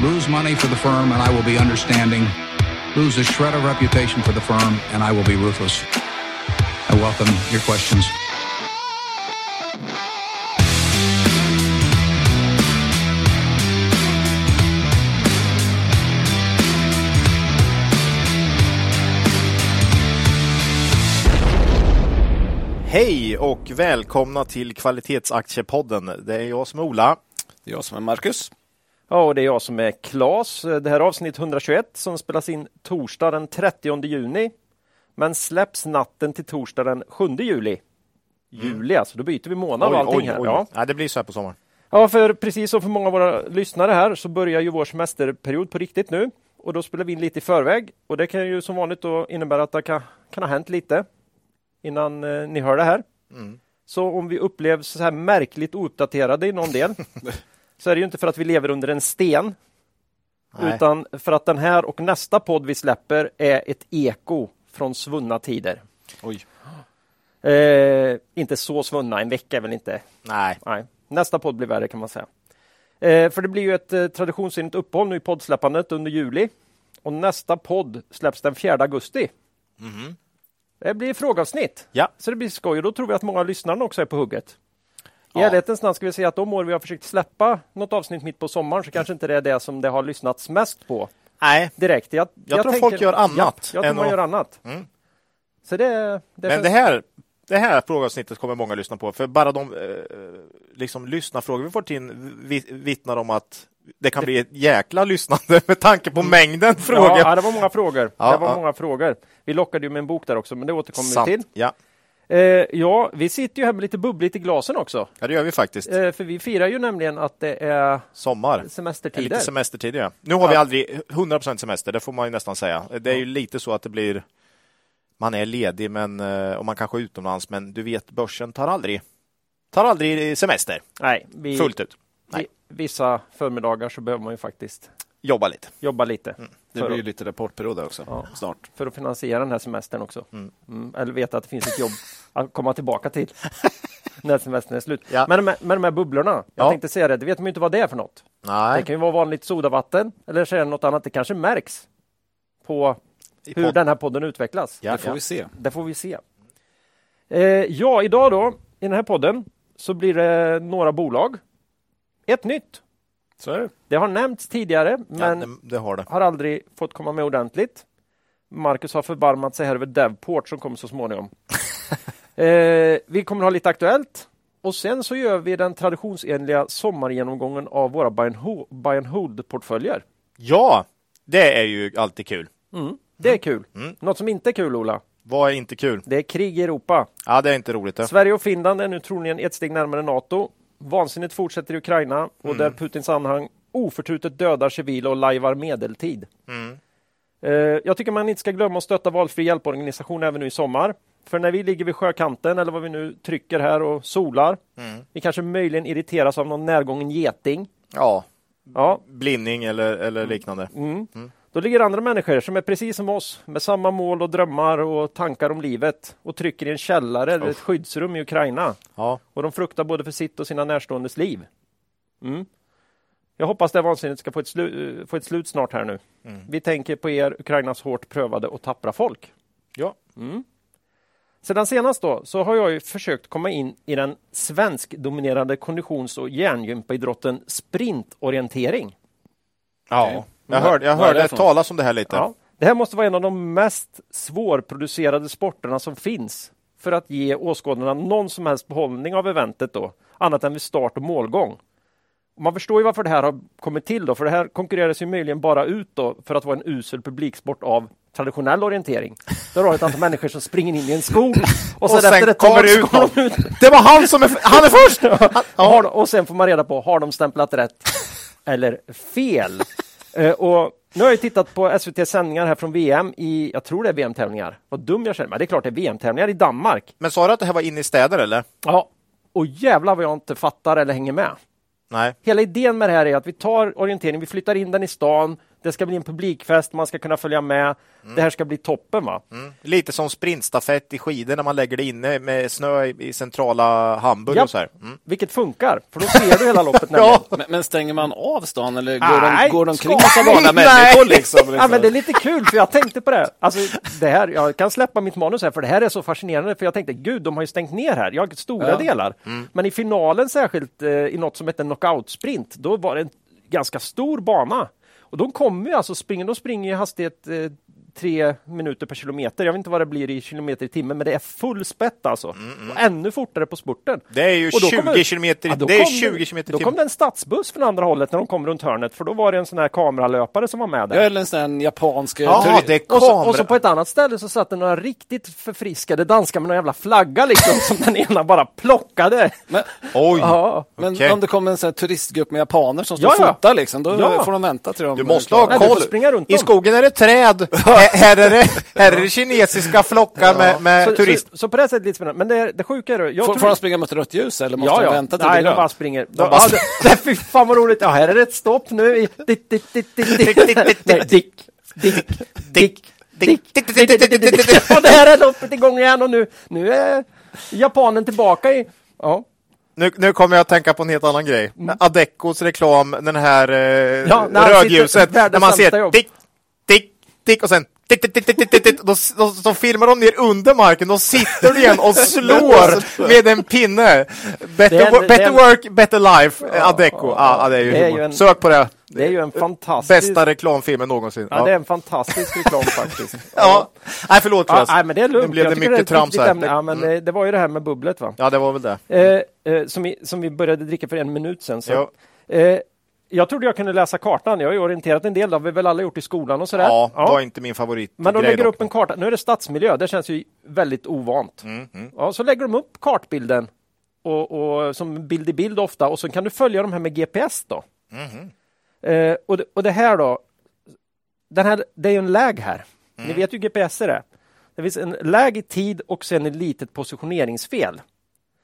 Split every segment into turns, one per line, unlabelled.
lose money for the firm and I will be understanding, lose a shred of reputation for the firm and I will be ruthless. I welcome your questions.
Hej och välkomna till Kvalitetsaktiepodden. Det är jag som är Ola.
Det är jag som är Marcus.
Ja, och det är jag som är Klas. Det här är avsnitt 121 som spelas in torsdag den 30 juni, men släpps natten till torsdag den 7 juli. Juli alltså, då byter vi månad och allting här. Ja.
Ja, det blir så här på sommaren.
ja, för precis som för många av våra lyssnare här så börjar ju vår semesterperiod på riktigt nu och då spelar vi in lite i förväg och det kan ju som vanligt då innebära att det kan, kan ha hänt lite innan eh, ni hör det här. Så om vi upplevs så här märkligt ouppdaterade i någon del så är det ju inte för att vi lever under en sten
Nej.
utan för att den här och nästa podd vi släpper är ett eko från svunna tider.
Oj.
Eh, inte så svunna, en vecka är väl inte.
Nej.
Nej. Nästa podd blir värre kan man säga. Eh, för det blir ju ett eh, traditionsenligt uppehåll nu i poddsläppandet under juli. Och nästa podd släpps den 4 augusti. Det blir frågeavsnitt.
Ja.
Så det blir skoj och då tror vi att många av lyssnarna också är på hugget. I ärlighetens namn ska vi säga att de år vi har försökt släppa något avsnitt mitt på sommaren så kanske inte det är det som det har lyssnats mest på
Nej.
direkt. Jag,
Jag tror folk gör annat
Ja, jag tror man
att-
gör annat.
Mm.
Så det, det,
Men det här, det här frågeavsnittet kommer många lyssna på. För bara de eh, liksom, lyssnarfrågor vi får in vi- vittnar om att det kan bli ett jäkla lyssnande med tanke på mängden frågor.
Ja, det var många frågor.
Ja,
det var
ja.
många frågor. Vi lockade ju med en bok där också, men det återkommer
Sant.
vi till.
Ja.
Eh, ja, vi sitter ju här med lite bubbligt i glasen också.
ja, det gör vi faktiskt.
Eh, för vi firar ju nämligen att det är
Sommar.
semestertider.
Lite semestertid, ja. Nu har vi
Ja.
aldrig 100% semester, det får man ju nästan säga. Det är ju lite så att det blir man är ledig men, eh, och man kanske är utomlands, men du vet, börsen tar aldrig, tar aldrig semester
Nej, vi,
fullt ut. Nej.
vi, vissa förmiddagar så behöver man ju faktiskt
Jobba lite.
jobba lite
Det
För
blir ju lite rapportperioder också
Ja.
snart.
för att finansiera den här semestern också.
Mm.
Mm, eller veta att det finns ett jobb att komma tillbaka till när semestern är slut.
Ja.
Men med, med de här bubblorna, jag
Ja.
tänkte säga det, det vet man ju inte vad det är för något.
Nej.
Det kan ju vara vanligt sodavatten eller så är det något annat. Det kanske märks på hur den här podden utvecklas.
Ja,
Det får vi se.
Det får vi se. Eh, ja, idag då, i den här podden, så blir det några bolag. Ett nytt.
Så är det.
Det har nämnts tidigare, men
ja, det, det har det.
har aldrig fått komma med ordentligt. Marcus har förbarmat sig här över Devport som kommer så småningom. eh, vi kommer ha lite aktuellt och sen så gör vi den traditionsenliga sommargenomgången av våra buy and ho- buy and hold-portföljer.
Ja, det är ju alltid kul.
Mm. Det är kul.
Mm.
Något som inte är kul, Ola,
Vad är inte kul?
det är krig i Europa.
Ja, det är inte roligt. Det.
Sverige och Finland är nu troligen ett steg närmare NATO. Vansinnet fortsätter i Ukraina och där Putins anhang oförtrutet dödar civila och lajvar medeltid.
Mm.
Eh, jag tycker man inte ska glömma att stötta valfri hjälporganisation även nu i sommar. För när vi ligger vid sjökanten eller vad vi nu trycker här och solar,
Mm.
vi kanske möjligen irriteras av någon närgången geting.
Ja,
Ja,
blindning eller, eller liknande.
mm. Då ligger andra människor som är precis som oss med samma mål och drömmar och tankar om livet och trycker i en källare eller ett skyddsrum i Ukraina.
Ja,
Och de fruktar både för sitt och sina närståendes liv. Mm. Jag hoppas det vansinnet ska få ett, slu- få ett slut snart här nu.
Mm.
Vi tänker på er, Ukrainas hårt prövade och tappra folk.
ja.
Mm. Sedan senast då, så har jag ju försökt komma in i den svensk-dominerade konditions och hjärngympaidrotten sprintorientering.
ja. Jag
Vad-
hörde, jag hörde talas om det här lite.
Ja. Det här måste vara en av de mest svårproducerade sporterna som finns för att ge åskådarna någon som helst behållning av eventet då, annat än vid start och målgång. Man förstår ju varför det här har kommit till då, för det här konkurreras ju möjligen bara ut då för att vara en usel publiksport av traditionell orientering. Där har ett antal människor som springer in i en skog och,
Och sen
efter ett
kommer
tag
ut
de ut
Det var han som är, han är först!
och, har, och sen får man reda på, har de stämplat rätt eller fel? Eh, och nu har jag tittat på SVT sändningar här från VM i, jag tror det är VM-tävlingar. Vad dum jag känner mig. Det är klart det är VM-tävlingar i Danmark.
Men sa du att det här var inne i städer eller?
Ja, och jävlar vad jag inte fattar eller hänger med.
Nej.
Hela idén med det här är att vi tar orientering, vi flyttar in den i stan, Det ska bli en publikfest, man ska kunna följa med. Det här ska bli toppen va?
Mm. Lite som sprintstafett i skidor när man lägger det inne med snö i, centrala Hamburg
Japp.
och så här. Mm.
Vilket funkar, för då ser du hela loppet nämligen.
Men, men stänger man av stan eller går
Nej,
de, går de omkring
ska-
massa vanliga människor? Liksom, liksom?
Ja, men det är lite kul, för jag tänkte på det. Alltså, det här, jag kan släppa mitt manus här, för det här är så fascinerande. För jag tänkte, gud, de har ju stängt ner här. Jag har stora
Ja.
delar. Men i finalen särskilt, eh, i något som heter knockout-sprint, då var det en ganska stor bana. Och de kommer ju alltså springa, de springer i hastighet eh, tre minuter per kilometer. Jag vet inte vad det blir i kilometer i timmen, men det är full spett alltså. Och ännu fortare på spurten.
Det är ju
Och då
20
kommer-
kilometer,
Ja, då
det är
kom
20 kilometer i
Då kom
timmen.
det en stadsbuss från andra hållet när de kom runt hörnet, för då var det en sån här kameralöpare som var med där.
Jag är en sån här japansk...
Ja, det är
Och så,
kamera.
och så på ett annat ställe så satt det några riktigt förfriskade danskar med någon jävla flagga liksom som den ena bara plockade.
Men,
Oj!
Ja.
men
Okej.
om det kommer en sån här turistgrupp med japaner som står
Ja,
och
ja.
fotar, liksom, då
Ja.
får de vänta till de
Du måste ha koll. I skogen är det träd. här, är det, här är det kinesiska flockar ja. med, med
så,
turister.
Så, så, på det sättet lite spännande. Men det, det sjuka är... Jag
får,
tror...
får de springa mot rött ljus eller måste
ja, ja.
de vänta till
Nej,
det
de bara springer. De
bara...
Ah, fy fan vad roligt. Ja, här är det ett stopp nu. Dick, dick, dick, dick, dick, dick. Dick, dick, dick, dick, dick, dick, dick. Och där är loppet igång igen och nu, nu är japanen tillbaka i... Ja.
Nu, nu kommer jag att tänka på en helt annan grej. Mm. Adecos reklam, den här eh,
ja, när
rödljuset, när man ser dick, dick, dick och sen tick. Då, då, då filmar de ner under marken, då sitter du igen och slår med en pinne. Better,
är-
better work, better life, Adeco. Ja, ja, det är ju
Det är ju en-
Sök på det.
det är ju en fantastisk...
Bästa reklamfilmen någonsin.
Ja, det är en fantastisk reklam faktiskt.
Ja. Nej, förlåt
Ja,
Klas.
nej, men det är lugnt.
Nu blev det mycket trams här.
ämne. Ja, men det, det var ju det här med bubblet va?
Ja, det var väl det.
Eh, eh, som, vi, som vi började dricka för en minut sedan. Så.
Ja.
Eh, jag trodde jag kunde läsa kartan. Jag har ju orienterat en del. Det har vi väl alla gjort i skolan och sådär.
Ja, det var inte min favorit.
Men de lägger
dock.
upp en karta. Nu är det stadsmiljö. Det känns ju väldigt ovant.
Mm, mm.
Ja, så lägger de upp kartbilden och, och, som bild i bild ofta och så kan du följa de här med GPS då.
Mhm.
Eh, och, det, och det här då, den här, det är ju en läg här.
Mm.
Ni vet ju GPS är det. Det finns en läg i tid och sen ett litet positioneringsfel.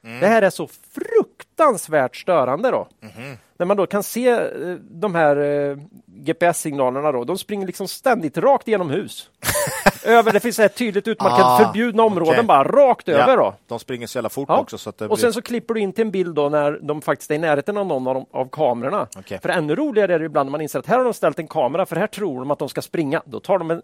Mm.
Det här är så fruktansvärt störande då.
Mhm.
När man då kan se eh, de här eh, GPS-signalerna då, de springer liksom ständigt rakt igenom hus. över, det finns ett tydligt utmarkat
Ah,
förbjudna områden
okej.
bara rakt över då.
De springer så jävla fort
Ja.
också. Så
Och
blir...
sen så klipper du in till en bild då när de faktiskt är i närheten av någon av, de, av kamerorna.
Okej.
För ännu roligare är det ibland när man inser att här har de ställt en kamera för här tror de att de ska springa. Då tar de en,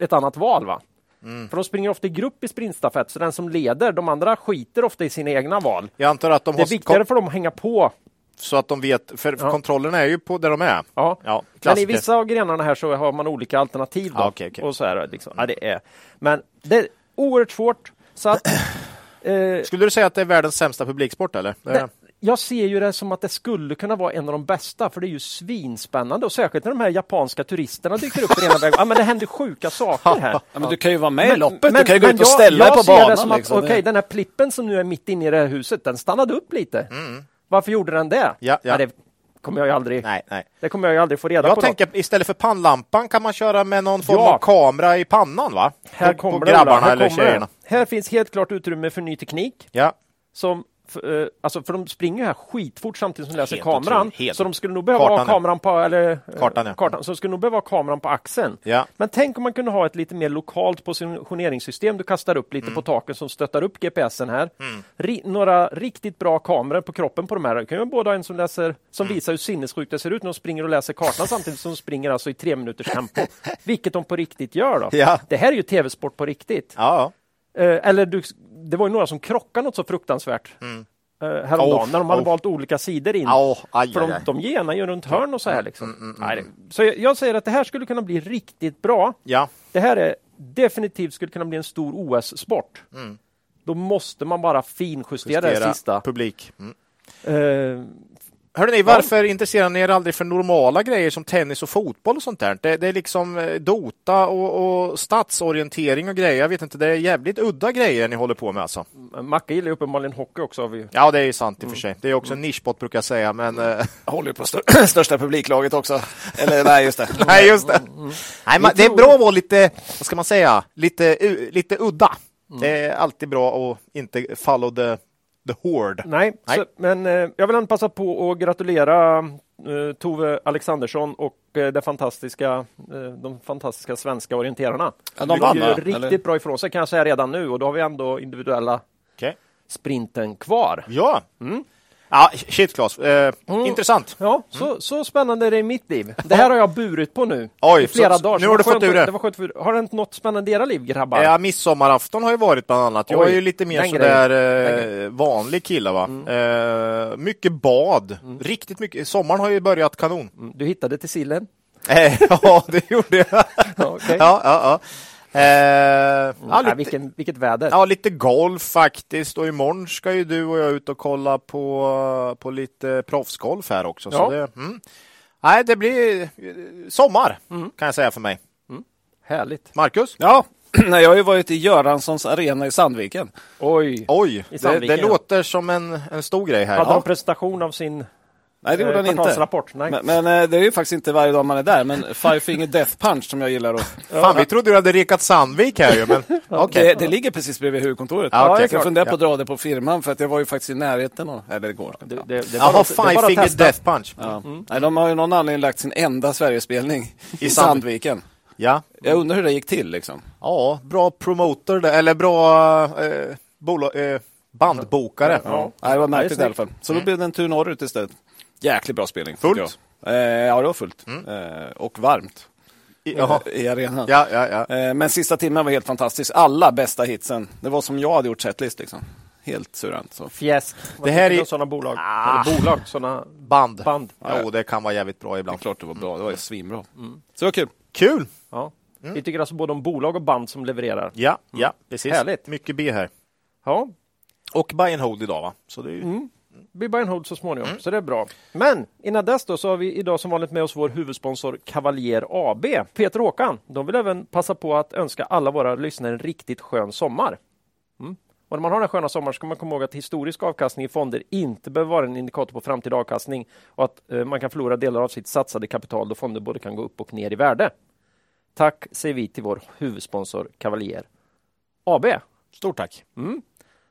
ett annat val. va?
Mm.
För de springer ofta i grupp i sprintstafett så den som leder, de andra skiter ofta i sina egna val.
Jag antar att de
Det är viktigare för dem att hänga på.
så att de vet, för
Ja.
kontrollen är ju på där de är.
Ja.
Ja,
Men i vissa av grenarna här så har man olika alternativ. Då.
Ja, okej, okej.
Och så är det, liksom. ja, det är. Men det är oerhört svårt. Så att, eh,
Skulle du säga att det är världens sämsta publiksport eller? Det,
jag ser ju det som att det skulle kunna vara en av de bästa, för det är ju svinspännande och särskilt när de här japanska turisterna dyker upp i ena vägen. Ja, men det händer sjuka saker här.
Ja, men du kan ju vara med i loppet,
Men-
du kan ju gå
men
ut och
jag-
ställa dig
jag
på
ser det
banan.
som att,
liksom.
Okej,
Det-
den här plippen som nu är mitt inne i det här huset, den stannade upp lite. Varför gjorde den det?
Ja, ja.
det kommer jag ju aldrig,
Nej, nej.
det kommer jag ju aldrig få reda
Jag
på. då.
tänker istället för pannlampan kan man köra med någon form
Ja.
av kamera i pannan va?
här
på,
kommer
på
det,
grabbarna
Ola. här
eller
kommer det.
tjejerna.
Här finns helt klart utrymme för ny teknik.
Ja.
som f- eh, alltså för de springer ju här skitfort samtidigt som de läser
Helt
kameran.
otroligt.
Så de skulle nog behöva
Kartan,
ha kameran på, eller, eh,
Kartan, ja.
kartan. Så de skulle nog behöva ha kameran på axeln.
Ja.
Men tänk om man kunde ha ett lite mer lokalt positioneringssystem du kastar upp
Mm.
lite på taket som stöttar upp GPSen här. Ri några riktigt bra kameror på kroppen på de här. Det kan ju både ha en som läser, som
Mm.
visar hur sinnessjukt det ser ut när de springer och läser kartan samtidigt som de springer alltså i tre minuters tempo. Vilket de på riktigt gör då.
Ja.
Det här är ju tv-sport på riktigt.
Ja,
Eh, eller du, det var ju några som krockade något så fruktansvärt eh, häromdagen
Oh,
när de hade
oh.
valt olika sidor in.
Oh, aj,
För de,
aj.
de genar ju runt hörn och så här. Liksom.
Mm,
Nej, det- så jag, jag säger att det här skulle kunna bli riktigt bra.
ja.
Det här är definitivt skulle kunna bli en stor OS-sport. Då måste man bara finjustera det
Justera
sista.
publik. Mm. Hörrni, ni, varför intresserar ni er aldrig för normala grejer som tennis och fotboll och sånt där? Det, det är liksom eh, Dota och, och stadsorientering och grejer. Jag vet inte, det är jävligt udda grejer ni håller på med alltså.
Macke gillar ju uppenbarligen hockey också. Har vi.
Ja, det är ju sant i och för sig. Det är också en nischsport brukar jag säga, men... eh,
Jag håller ju på stör största publiklaget också. Eller nej, just det.
Nej, just det. Nej, men det är bra att vara lite, vad ska man säga, lite, lite udda. Det är alltid bra att inte follow the, the horde.
Nej,
Nej.
Så, men eh, jag vill passa på att gratulera eh, Tove Alexandersson och eh, det fantastiska, eh, de fantastiska svenska orienterarna.
Ja, de vann,
riktigt
Eller?
bra ifrån sig kan jag säga redan nu och då har vi ändå individuella
Okej.
sprinten kvar.
Ja. Ja, shit Claes. Eh, Intressant.
Ja, så, så spännande är det i mitt liv. Det här har jag burit på nu
Oj,
i flera
så-
dagar.
nu har du fått ur det.
var skönt för, har det inte något spännande i era liv grabbar?
Ja, midsommarafton har ju varit bland annat. Jag
Oj,
är ju lite mer sådär eh, vanlig kille va. Eh, mycket bad. Riktigt mycket. Sommaren har ju börjat kanon.
Mm, Du hittade till sillen?
Eh, ja, det gjorde jag.
Ja, okej.
Ja, ja, ja. Eh, ja,
Ja,
lite,
vilken, vilket väder!
ja, lite golf faktiskt. Och imorgon ska ju du och jag ut och kolla på, på lite proffsgolf här också. Så
Ja.
det, mm. Nej, det blir eh, sommar kan jag säga för mig.
Härligt!
Marcus?
Ja, nej, jag har ju varit i Göranssons arena i Sandviken.
Oj!
Oj, det,
Sandviken,
det
ja.
låter som en, en stor grej här.
Hade
Ja.
de presentation av sin
Nej, det gjorde
eh,
han inte. Men, men eh, det är ju faktiskt inte varje dag man är där. Men Five Finger Death Punch som jag gillar. Och,
Fan, vi trodde du hade rekat Sandvik här ju, men okej.
det, det ligger precis bredvid huvudkontoret.
Ja,
så jag funderar på
Ja.
att dra det på firman för att jag var ju faktiskt i närheten. Och, eller det går.
Det,
Ja.
det, det
Jaha, Five Finger. Death Punch.
Ja. Nej, de har ju någon anledning lagt sin enda Sverigespelning i
Sand-
Sandviken.
Ja.
Jag undrar hur det gick till liksom.
ja, bra promoter där, eller bra eh, bolag, eh, bandbokare.
Ja. Nej, det var märkligt i alla fall. Så då blev det en tur norrut istället. Jäkligt bra spelning.
Fullt?
Eh, ja, det var fullt. Eh, och varmt
I-
eh, i arenan.
Ja, ja, ja.
Eh, men sista timmen var helt fantastisk. Alla bästa hitsen. Det var som jag hade gjort setlist liksom. Helt suveränt. Så.
Fjäsk.
Det här är-
sådana bolag.
Ah.
Eller bolag, sådana
Band.
band.
Jo, det kan vara jävligt bra
Det är
ibland.
klart det var bra. Det var ju svinbra. Så det var kul.
Kul!
Ja. Vi tycker alltså både om bolag och band som levererar.
Ja, ja, precis.
Härligt.
Mycket B här.
Ja,
Och buy and hold idag va? Så det är ju...
vi buy and hold så småningom, så det är bra. Men innan dess då så har vi idag som vanligt med oss vår huvudsponsor Cavalier AB. Peter och Håkan, de vill även passa på att önska alla våra lyssnare en riktigt skön sommar. Mm. Och när man har den sköna sommaren ska man komma ihåg att historisk avkastning i fonder inte behöver vara en indikator på framtida avkastning och att eh, man kan förlora delar av sitt satsade kapital då fonder både kan gå upp och ner i värde. Tack säger vi till vår huvudsponsor Cavalier AB.
Stort tack.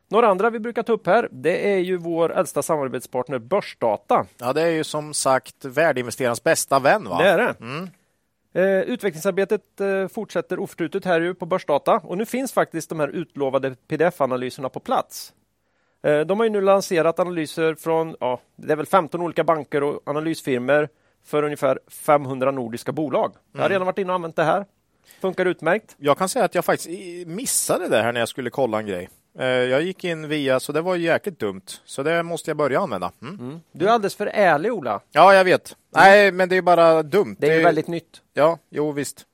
Några andra vi brukar ta upp här, det är ju vår äldsta samarbetspartner Börsdata.
Ja, det är ju som sagt värdeinvesterarens bästa vän va?
Det är det. Eh, utvecklingsarbetet eh, fortsätter oförtrutet här ju på Börsdata och nu finns faktiskt de här utlovade pdf-analyserna på plats. Eh, de har ju nu lanserat analyser från, ja, det är väl 15 olika banker och analysfirmor för ungefär 500 nordiska bolag. Jag har redan varit inne och använt det här. Funkar utmärkt.
Jag kan säga att jag faktiskt missade det här när jag skulle kolla en grej. Eh, Jag gick in via, så det var jäkligt dumt. Så det måste jag börja använda. Mm.
Du är alldeles för ärlig Ola.
Ja, jag vet. Nej, men det är bara dumt.
Det är ju väldigt nytt.
Ja, jo visst.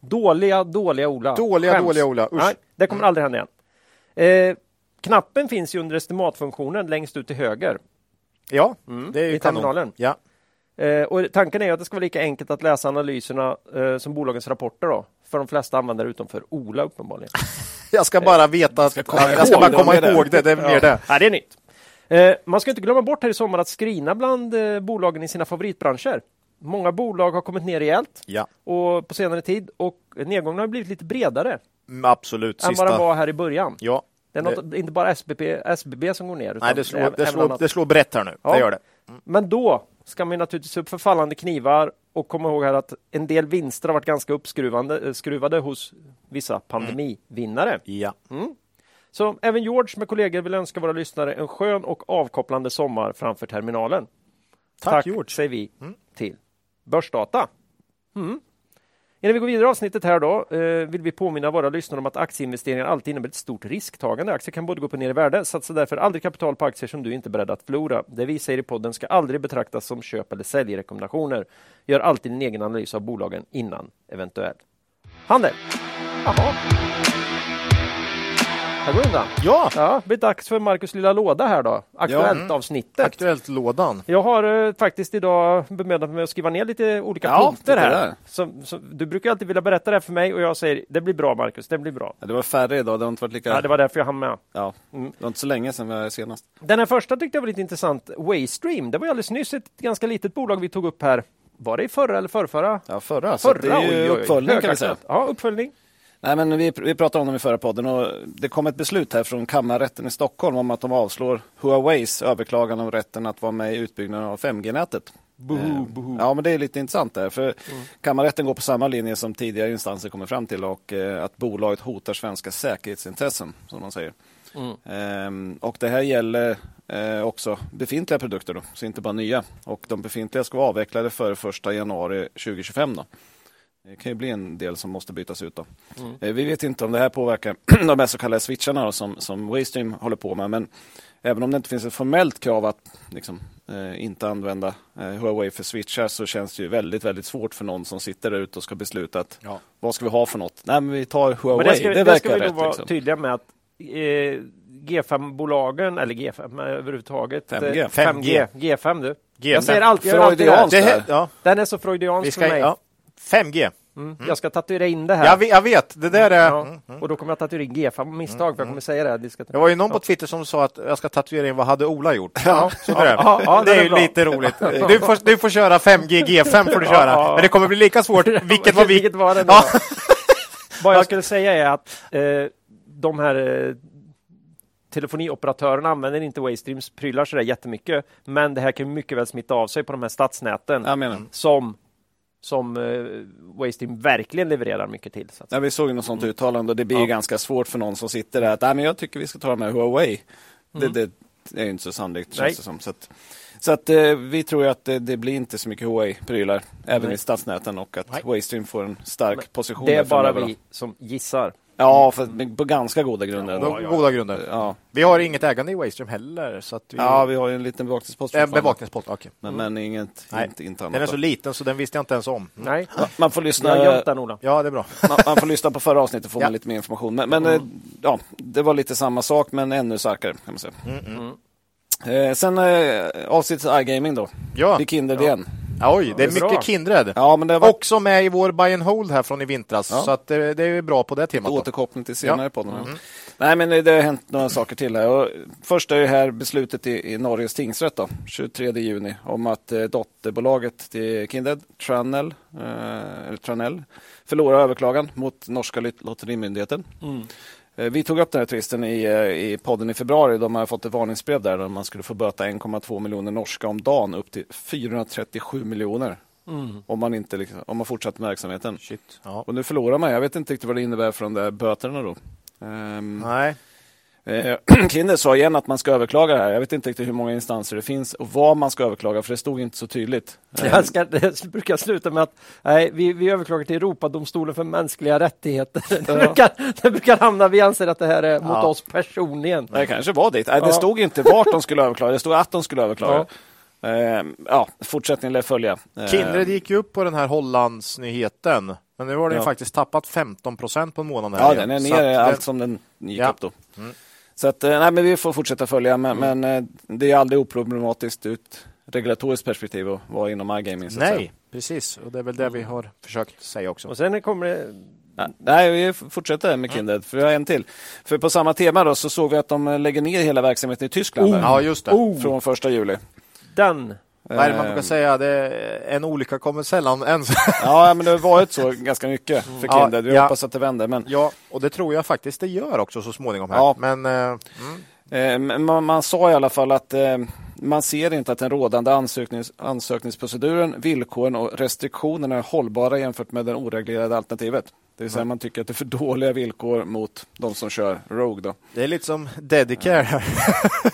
Dåliga, dåliga Ola.
Dåliga,
Skäms.
dåliga Ola. Usch.
Nej, det kommer aldrig hända igen. Eh, knappen finns ju under estimatfunktionen längst ut till höger.
Ja, det är ju
i
kanon.
terminalen.
Ja.
Eh, och tanken är att det ska vara lika enkelt att läsa analyserna eh, som bolagens rapporter då. För de flesta användare utom för Ola uppenbarligen.
Jag ska bara veta att
komma
jag ska bara
det,
komma
det det.
ihåg det. Det är mer det.
Ja, det är nytt. Eh, man ska inte glömma bort här i sommar att screena bland eh, bolagen i sina favoritbranscher. Många bolag har kommit ner rejält
Ja,
och på senare tid och nedgången har blivit lite bredare
mm, absolut.
än vad den var här i början.
Ja.
Det är något, inte bara SBB, SBB som går ner. utan
Nej, det slår, det, slår,
annat.
det slår brett här nu.
Ja.
Det gör det.
Men då ska man naturligtvis upp för fallande knivar och komma ihåg här att en del vinster har varit ganska uppskruvande eh, hos vissa pandemivinnare.
Ja.
Så även George med kollegor vill önska våra lyssnare en skön och avkopplande sommar framför terminalen.
Tack, George.
säger vi till Börsdata. Mm. Innan vi går vidare i avsnittet här då eh, vill vi påminna våra lyssnare om att aktieinvesteringar alltid innebär ett stort risktagande. Aktier kan både gå upp och ner i värde. Satsa därför aldrig kapital på aktier som du inte är beredd att förlora. Det vi säger i podden ska aldrig betraktas som köp eller säljrekommendationer. Gör alltid din egen analys av bolagen innan eventuell handel. Aha. Här går det undan.
Ja,
Ja, det blir dags för Marcus lilla låda här då. Aktuellt-avsnittet.
Aktuellt-lådan.
Jag har eh, faktiskt idag bemödat mig att skriva ner lite olika
Ja,
punkter
titta
här.
där.
Som, som, du brukar alltid vilja berätta det här för mig och jag säger det blir bra Marcus, det blir bra.
Ja, det var färre idag. Det har inte varit lika...
Ja, det var därför jag hann med.
Ja, det var inte så länge sedan vi var senast.
Den här första tyckte jag var lite intressant. Waystream, det var ju alldeles nyss ett ganska litet bolag vi tog upp här. Var det i förra eller förrförra?
Ja, förra. Så
Förra?
det är ju
Oj, oj, oj.
uppföljning kan vi säga.
Högaktuellt. Ja, uppföljning.
Nej, men vi, vi pratade om dem i förra podden och det kom ett beslut här från kammarrätten i Stockholm om att de avslår Huaweis överklagan av rätten att vara med i utbyggnaden av 5G-nätet.
Boho, boho.
Ja, men det är lite intressant där. För kammarrätten går på samma linje som tidigare instanser kommer fram till och eh, att bolaget hotar svenska säkerhetsintressen, som man säger. Ehm, och det här gäller eh, också befintliga produkter, då, så inte bara nya. Och de befintliga ska vara avvecklade före 1 januari 2025. Då. Det kan ju bli en del som måste bytas ut. Då. Eh, vi vet inte om det här påverkar de här så kallade switcharna då, som, som Waystream håller på med. Men även om det inte finns ett formellt krav att liksom, eh, inte använda eh, Huawei för switchar så känns det ju väldigt, väldigt svårt för någon som sitter där ute och ska besluta att
Ja.
vad ska vi ha för något? Nej, men vi tar Huawei.
Men det ska,
det,
det
verkar
ska vi
rätt.
nog vara
liksom.
tydliga med att eh, G5-bolagen, eller G5 överhuvudtaget.
5G.
eh, 5G. G5 du.
G5.
Jag säger alltid, jag alltid det
Det, ja,
Den är så freudiansk
vi
för
ska,
mig.
ja. 5G.
Mm. Jag ska tatuera in det här.
Jag, vet- jag vet, det där är...
Ja. Och då kommer jag tatuera in G5 av misstag, för jag kommer säga det. Här. Det ska...
Det var ju någon på Twitter som sa att jag ska tatuera in vad hade Ola gjort. Ja, det.
Ja, ja,
det
den
är
är
lite roligt. Du får, du får köra 5G, G5 får du köra. Men det kommer bli lika svårt vilket var vi...
Vilket var det då? Vad jag skulle säga är att eh, de här eh, telefonioperatörerna använder inte Waystreams prylar så där jättemycket. Men det här kan mycket väl smitta av sig på de här stadsnäten som, som eh, Waystream verkligen levererar mycket till. Så.
Ja, vi såg något sånt uttalande och det blir ju ganska svårt för någon som sitter där att Nej, men jag tycker vi ska ta med Huawei. Det, det är ju inte så sannolikt känns det som. Så att, så att eh, vi tror att det, det blir inte så mycket Huawei-prylar även
Nej.
i stadsnäten och att
Nej.
Waystream får en stark
Men
position.
Det är bara
då.
vi som gissar.
Ja, för, på ganska goda grunder. Ja,
goda grunder.
ja.
Vi har inget ägande i Waystream heller. Så att vi...
ja, vi har ju en liten bevakningspost.
En bevakningspost, okej.
Men, men inget,
Nej.
inte, inte
Den är
annat.
så liten så den visste jag inte ens om.
Nej,
man, får
jag
lyssna,
har den Ola.
Ja, det är bra.
man, man får lyssna på förra avsnittet får
Ja.
man lite mer information. Men, men eh, ja, det var lite samma sak men ännu starkare kan man säga. Eh, sen eh, avsnittet iGaming då.
Ja.
Det är Kindred igen.
Oj, det är
det är bra.
mycket Kindred.
Ja, men det varit
Också med i vår buy and hold här från i vintras.
Ja.
Så att det, det är bra på det temat. då.
återkoppling till senare
Ja.
på den. Nej, men det har hänt några saker till här. Och först är det här beslutet i, i Norges tingsrätt då, 23 juni om att eh, dotterbolaget till Kindred, Tranel, eh, eller Tranel, förlorar överklagan mot norska lot- lotterimyndigheten. Eh, Vi tog upp den här tvisten i, eh, i podden i februari. De har fått ett varningsbrev där där man skulle få böta 1,2 miljoner norska om dagen upp till 437 miljoner. Om man inte liksom, om man fortsätter med verksamheten.
Shit. Ja.
Och nu förlorar man. Jag vet inte riktigt vad det innebär för de där böterna då. Um,
Nej.
Kinder sa igen att man ska överklaga det här. Jag vet inte riktigt hur många instanser det finns och vad man ska överklaga för det stod inte så tydligt. Ehm,
Jag ska, det brukar sluta med att nej, vi, vi överklagar till Europadomstolen för mänskliga rättigheter. Det, brukar, det brukar hamna, vi anser att det här är mot
Ja.
oss personligen.
Det kanske var dit. Nej,
Ja.
Det stod inte vart de skulle överklaga, det stod att de skulle överklaga. Ehm, ja, fortsättningen lär följa.
Kindred gick ju upp på den här Hollandsnyheten. Men nu har den
Ja.
ju faktiskt tappat 15 procent på en månad.
Ja,
igen.
den är
Så att
ner
den-
allt som den gick
Ja.
upp då. Så att, eh, nej, men vi får fortsätta följa, men,
Mm.
men eh, det är aldrig oproblematiskt ur ett regulatoriskt perspektiv att vara inom iGaming. Så.
Nej, precis. Och det är väl det vi har försökt säga också.
Och sen kommer det...
Nej, vi fortsätter med Kindred, för vi har en till. För på samma tema då, så såg vi att de eh, lägger ner hela verksamheten i Tyskland. där.
Ja, just det.
Oh,
Från första juli.
den!
Vad är det man
Eh,
brukar säga? Det är, en olycka kommer sällan ens.
Ja, men det har varit så ganska mycket för
Ja,
Kindred. Vi
ja.
hoppas att det vänder. Men
ja, och det tror jag faktiskt det gör också så småningom. Här.
Ja.
Men eh,
eh, men man, man sa i alla fall att eh, man ser inte att den rådande ansöknings, ansökningsproceduren, villkoren och restriktionerna är hållbara jämfört med det oreglerade alternativet. Det vill säga man tycker att det är för dåliga villkor mot de som kör Rogue. Då.
det är lite som Dedicare här.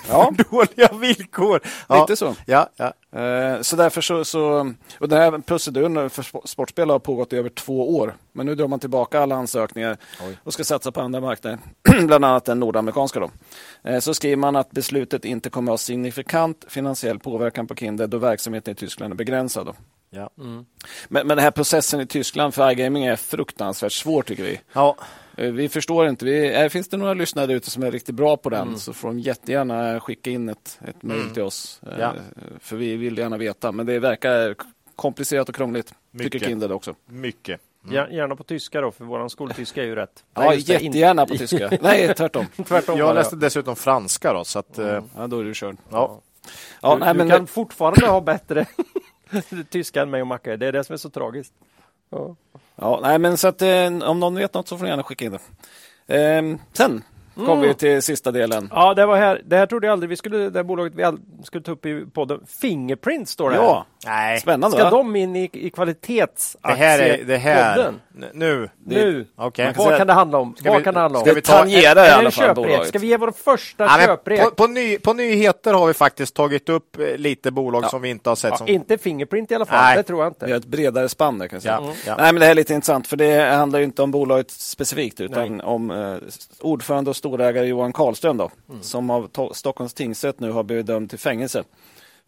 Ja,
Dåliga villkor. Ja.
lite så.
Ja, ja.
Eh, Så därför så, så och den här proceduren för sp- sportspel har pågått i över två år. Men nu drar man tillbaka alla ansökningar
Oj.
och ska satsa på andra marknader, bland annat den nordamerikanska. Då. Eh, Så skriver man att beslutet inte kommer att ha signifikant finansiell påverkan på Kindred då verksamheten i Tyskland är begränsad. Då.
Ja.
Men, men den här processen i Tyskland för iGaming är fruktansvärt svår tycker vi.
ja.
Eh, Vi förstår inte. Vi, eh, finns det några lyssnare där ute som är riktigt bra på den så får de jättegärna skicka in ett, ett mejl till oss. Eh,
Ja.
För vi vill gärna veta. Men det verkar komplicerat och krångligt.
Mycket.
Tycker Kindred också.
Mycket.
Gär- Gärna på tyska då, för våran skoltyska är ju rätt.
Ja,
Nej,
jättegärna på tyska. Nej, tvärtom.
Tvärtom
Jag läste dessutom franska då, så att... eh,
Ja, då är du körd.
Ja.
Ja,
du
nej,
du
men
kan fortfarande ha bättre tyska än mig och Macke. Det är det som är så tragiskt. Ja.
ja, nej, men så att eh, om någon vet något så får ni gärna skicka in det. Ehm, sen kommer vi till sista delen.
Ja, det var här. Det här trodde jag aldrig vi skulle, det här bolaget vi skulle ta upp i podden. Fingerprint står det här.
Ja,
Nej.
Spännande
Ska
va?
de in i, i
Det här är det här.
kvalitetsaktiepodden?
N- Nu.
Nu,
Okej.
Man kan
vad
säga-
kan det handla om?
Ska
Vad
vi-
kan det handla om?
ska vi ta-
Tangera
är
i
det
alla
en
fall
köprek?
bolaget.
Ska vi ge vår första
Ja, men
köprek?
på, på, ny, på nyheter har vi faktiskt tagit upp eh, lite bolag som vi inte har sett.
Ja,
som...
inte Fingerprint i alla fall,
Nej.
det tror jag inte.
Vi har ett bredare spann där kan jag säga.
Ja, Mm. ja.
Nej, men det här är lite intressant för det handlar ju inte om bolaget specifikt utan om eh, ordförande och storägare Johan Karlström då,
Mm.
som av to- Stockholms tingsrätt nu har blivit dömd till fängelse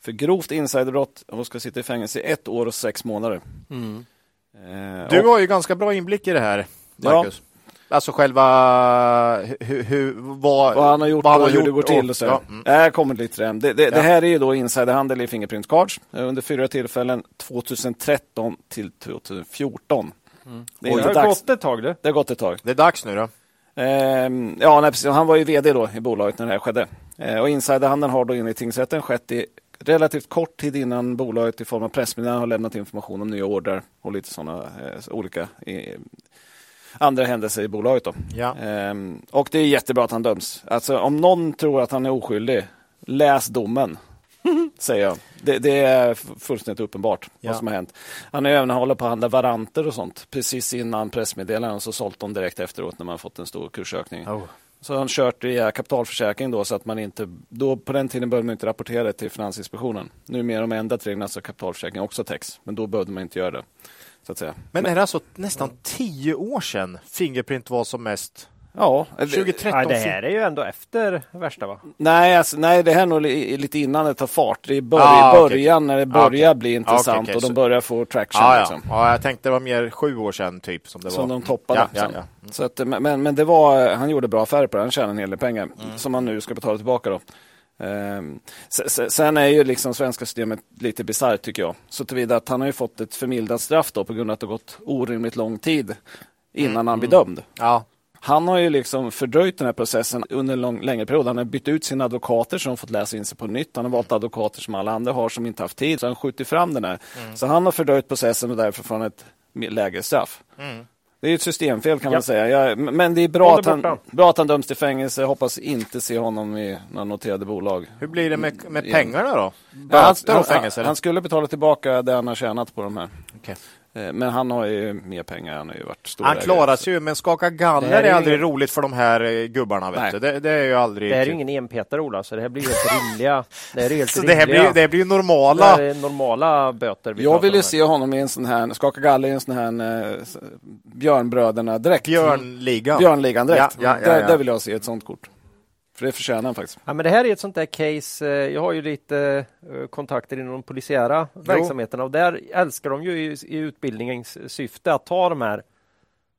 för grovt insiderbrott och ska sitta i fängelse i ett år och sex månader. Eh,
Du
och-
har ju ganska bra inblick i det här, Marcus. Alltså själva hur, hur, vad,
vad han har gjort
vad han
och
har
hur
gjort
det går till. Och så.
ja, mm.
Jag kommer lite till det. Det, det, det
Ja.
här är ju då insiderhandel i Fingerprint Cards eh, under fyra tillfällen 2013 till 2014. Det, är
Det har
dags.
gått ett tag du.
det har gått ett tag.
Det är dags nu då.
Ehm, ja, nej, precis. Han var ju vd då i bolaget när det här skedde. Eh, och insiderhandeln har då enligt tingsrätten skett i relativt kort tid innan bolaget i form av pressmeddelanden har lämnat information om nya order och lite sådana eh, olika eh, andra händelser i bolaget. Då.
Ja.
Ehm, och det är jättebra att han döms. Alltså, om någon tror att han är oskyldig, läs domen. Säger jag. Det, det är fullständigt uppenbart
Ja.
vad som har hänt. Han ju även hållit på att handla varanter och sånt precis innan pressmeddelanden och så sålt dem direkt efteråt när man fått en stor kursökning.
Oh.
Så har han kört via kapitalförsäkring då så att man inte, då på den tiden behövde man inte rapportera det till Finansinspektionen. Nu har de ändrat reglerna så kapitalförsäkring också täcks, men då behövde man inte göra det. Så att säga.
Men är det alltså nästan tio år sedan Fingerprint var som mest?
Ja, det-
2013?
Nej, det här är ju ändå efter värsta va?
Nej, alltså, nej, det här är nog li, lite innan det tar fart. Det är i bör,
Ah,
början när det
Ah,
börjar
okej.
bli
Ah,
intressant
okej, okej,
och de börjar få traction.
Ja, ja.
Liksom.
ja, jag tänkte det var mer sju år sedan typ som det
Som
var.
de toppade.
Ja, ja,
sen.
ja.
Så att, men, men- det var, han gjorde bra affärer på det. Han tjänade en hel del pengar
Mm.
som han nu ska betala tillbaka. Då. Ehm, se- se- sen är ju liksom svenska systemet lite bisarrt tycker jag. Så tillvida att han har ju fått ett förmildat straff då på grund av att det har gått orimligt lång tid innan
Mm.
han blir dömd.
ja.
Han har ju liksom fördröjt den här processen under en lång, längre period. Han har bytt ut sina advokater som fått läsa in sig på nytt. Han har valt advokater som alla andra har som inte haft tid. Så han skjuter fram den här.
Mm.
Så han har fördröjt processen och därför får han ett lägre straff.
Mm.
Det är ett systemfel kan
Ja.
man säga. Jag, men det är bra att, han, bra att han döms till fängelse. Jag hoppas inte se honom i några noterade bolag.
Hur blir det med, med pengarna då?
Ja, han, han, han, skulle betala tillbaka det han har tjänat på de här.
Okej.
Eh, Men han har ju mer pengar. Han har ju varit stor
Han klarar sig ju, men skaka galler
Det här
är,
är
aldrig
ingen-
roligt för de här eh, gubbarna. Vet. Det, det är ju aldrig
Det här är ju
kul.
ingen enpetare Ola, så det här blir helt rimliga. Det här är helt
Så det här
rimliga.
blir, det blir ju
Det
normala.
här är normala böter. vi
Jag vill ju
här.
se honom i en sån här, skaka galler i en sån här eh, s- Björnbröderna direkt.
Björnligan.
Björnligan direkt.
Ja, ja, ja,
Där,
ja.
där vill jag se ett sånt kort. För det förtjänar han faktiskt.
Ja, men det här är ett sånt där case. eh, Jag har ju lite eh, kontakter inom de polisiära verksamheterna och där älskar de ju i, i utbildningens syfte att ta de här.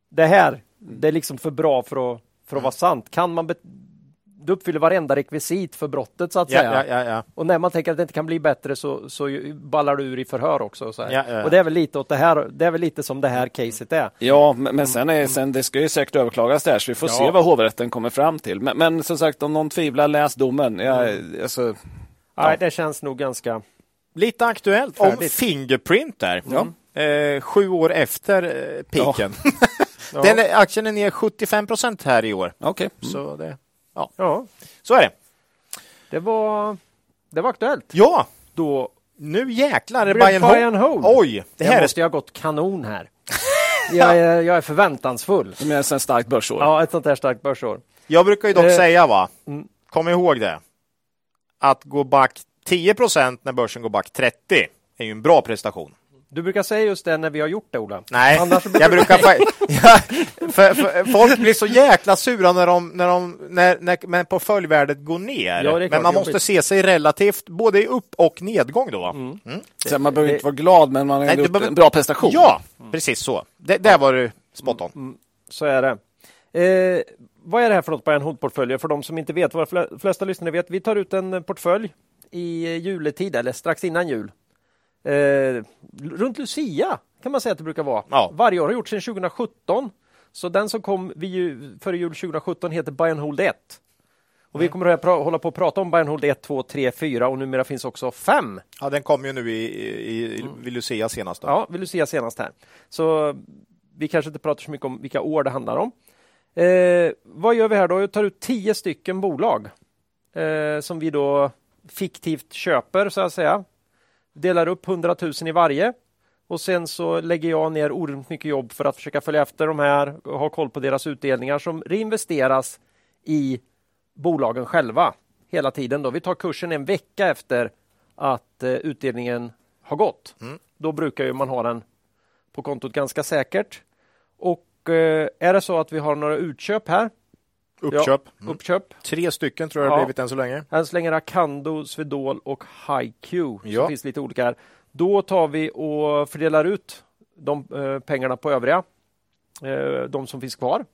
Det här, det är liksom för bra för att, för att vara sant. Kan man du uppfyller varenda rekvisit för brottet så att säga.
Ja, ja, ja, ja.
Och när man tänker att det inte kan bli bättre så, så ballar du ur i förhör också. Och, så här.
Ja, ja, ja.
och det är väl lite åt det här. Det är väl lite som det här caset är.
Ja, men, men sen, är, sen det ska ju säkert överklagas där så vi får
Ja.
se vad hovrätten kommer fram till. Men, men som sagt, om någon tvivlar, läs domen. Jag, alltså,
Nej, det känns nog ganska...
Lite aktuellt om. Fingerprint där.
Ja.
Eh, sju år efter eh, piken.
Ja.
Den är, aktien är ner 75 procent här i år.
okej.
Så, det,
Ja,
så är det.
det var, det var aktuellt.
Ja,
Då
nu jäklar är
Blev
Bayern
buy and
hold. Oj, det här är
måste ju ha gått kanon här. jag, är, jag är förväntansfull.
Det är ett starkt börsår.
Ja, ett sånt här starkt börsår.
Jag brukar ju dock
Eh,
säga, va?
mm.
kom ihåg det, att gå back 10 procent när börsen går back 30 är ju en bra prestation.
Du brukar säga just det när vi har gjort det, Ola.
Nej,
Annars brukar
jag brukar fa- ja, för, för, Folk blir så jäkla sura när, de, när, de, när, när men portföljvärdet går ner.
Ja,
men man
jobbigt.
måste se sig relativt både i upp och nedgång då. va? Mm.
Så man behöver inte vara glad, men man har gjort
behöver-
en bra prestation.
Ja, precis så. Det, där var du spot on.
Mm, Så är det. Eh, vad är det här för något buy and hold-portföljer? För de som inte vet, våra fle- flesta lyssnare vet, vi tar ut en portfölj i juletid eller strax innan jul. Eh, runt Lucia kan man säga att det brukar vara.
Ja.
Varje år har gjort sedan 2017. Så den som kom vid jul, före jul 2017 heter and Hold 1. Och vi kommer att hålla på att prata om and Hold 1, 2, 3, 4 och numera finns också 5.
Ja, den kom ju nu i, i, i vid Lucia senast. Då.
Ja, du se senast här. Så vi kanske inte pratar så mycket om vilka år det handlar om. Eh, vad gör vi här då? Jag tar ut tio stycken bolag eh, som vi då fiktivt köper så att säga. Delar upp 100 000 i varje och sen så lägger jag ner oerhört mycket jobb för att försöka följa efter de här och ha koll på deras utdelningar som reinvesteras i bolagen själva hela tiden. Då. Vi tar kursen en vecka efter att eh, utdelningen har gått. Mm. Då brukar man ha den på kontot ganska säkert. Och eh, är det så att vi har några utköp här
Uppköp.
Ja, uppköp.
Tre stycken tror jag det har blivit än så länge.
Än så länge Acando, Swedol och HiQ. Ja. Det finns lite olika här. Då tar vi och fördelar ut de eh, pengarna på övriga, eh, de som finns kvar.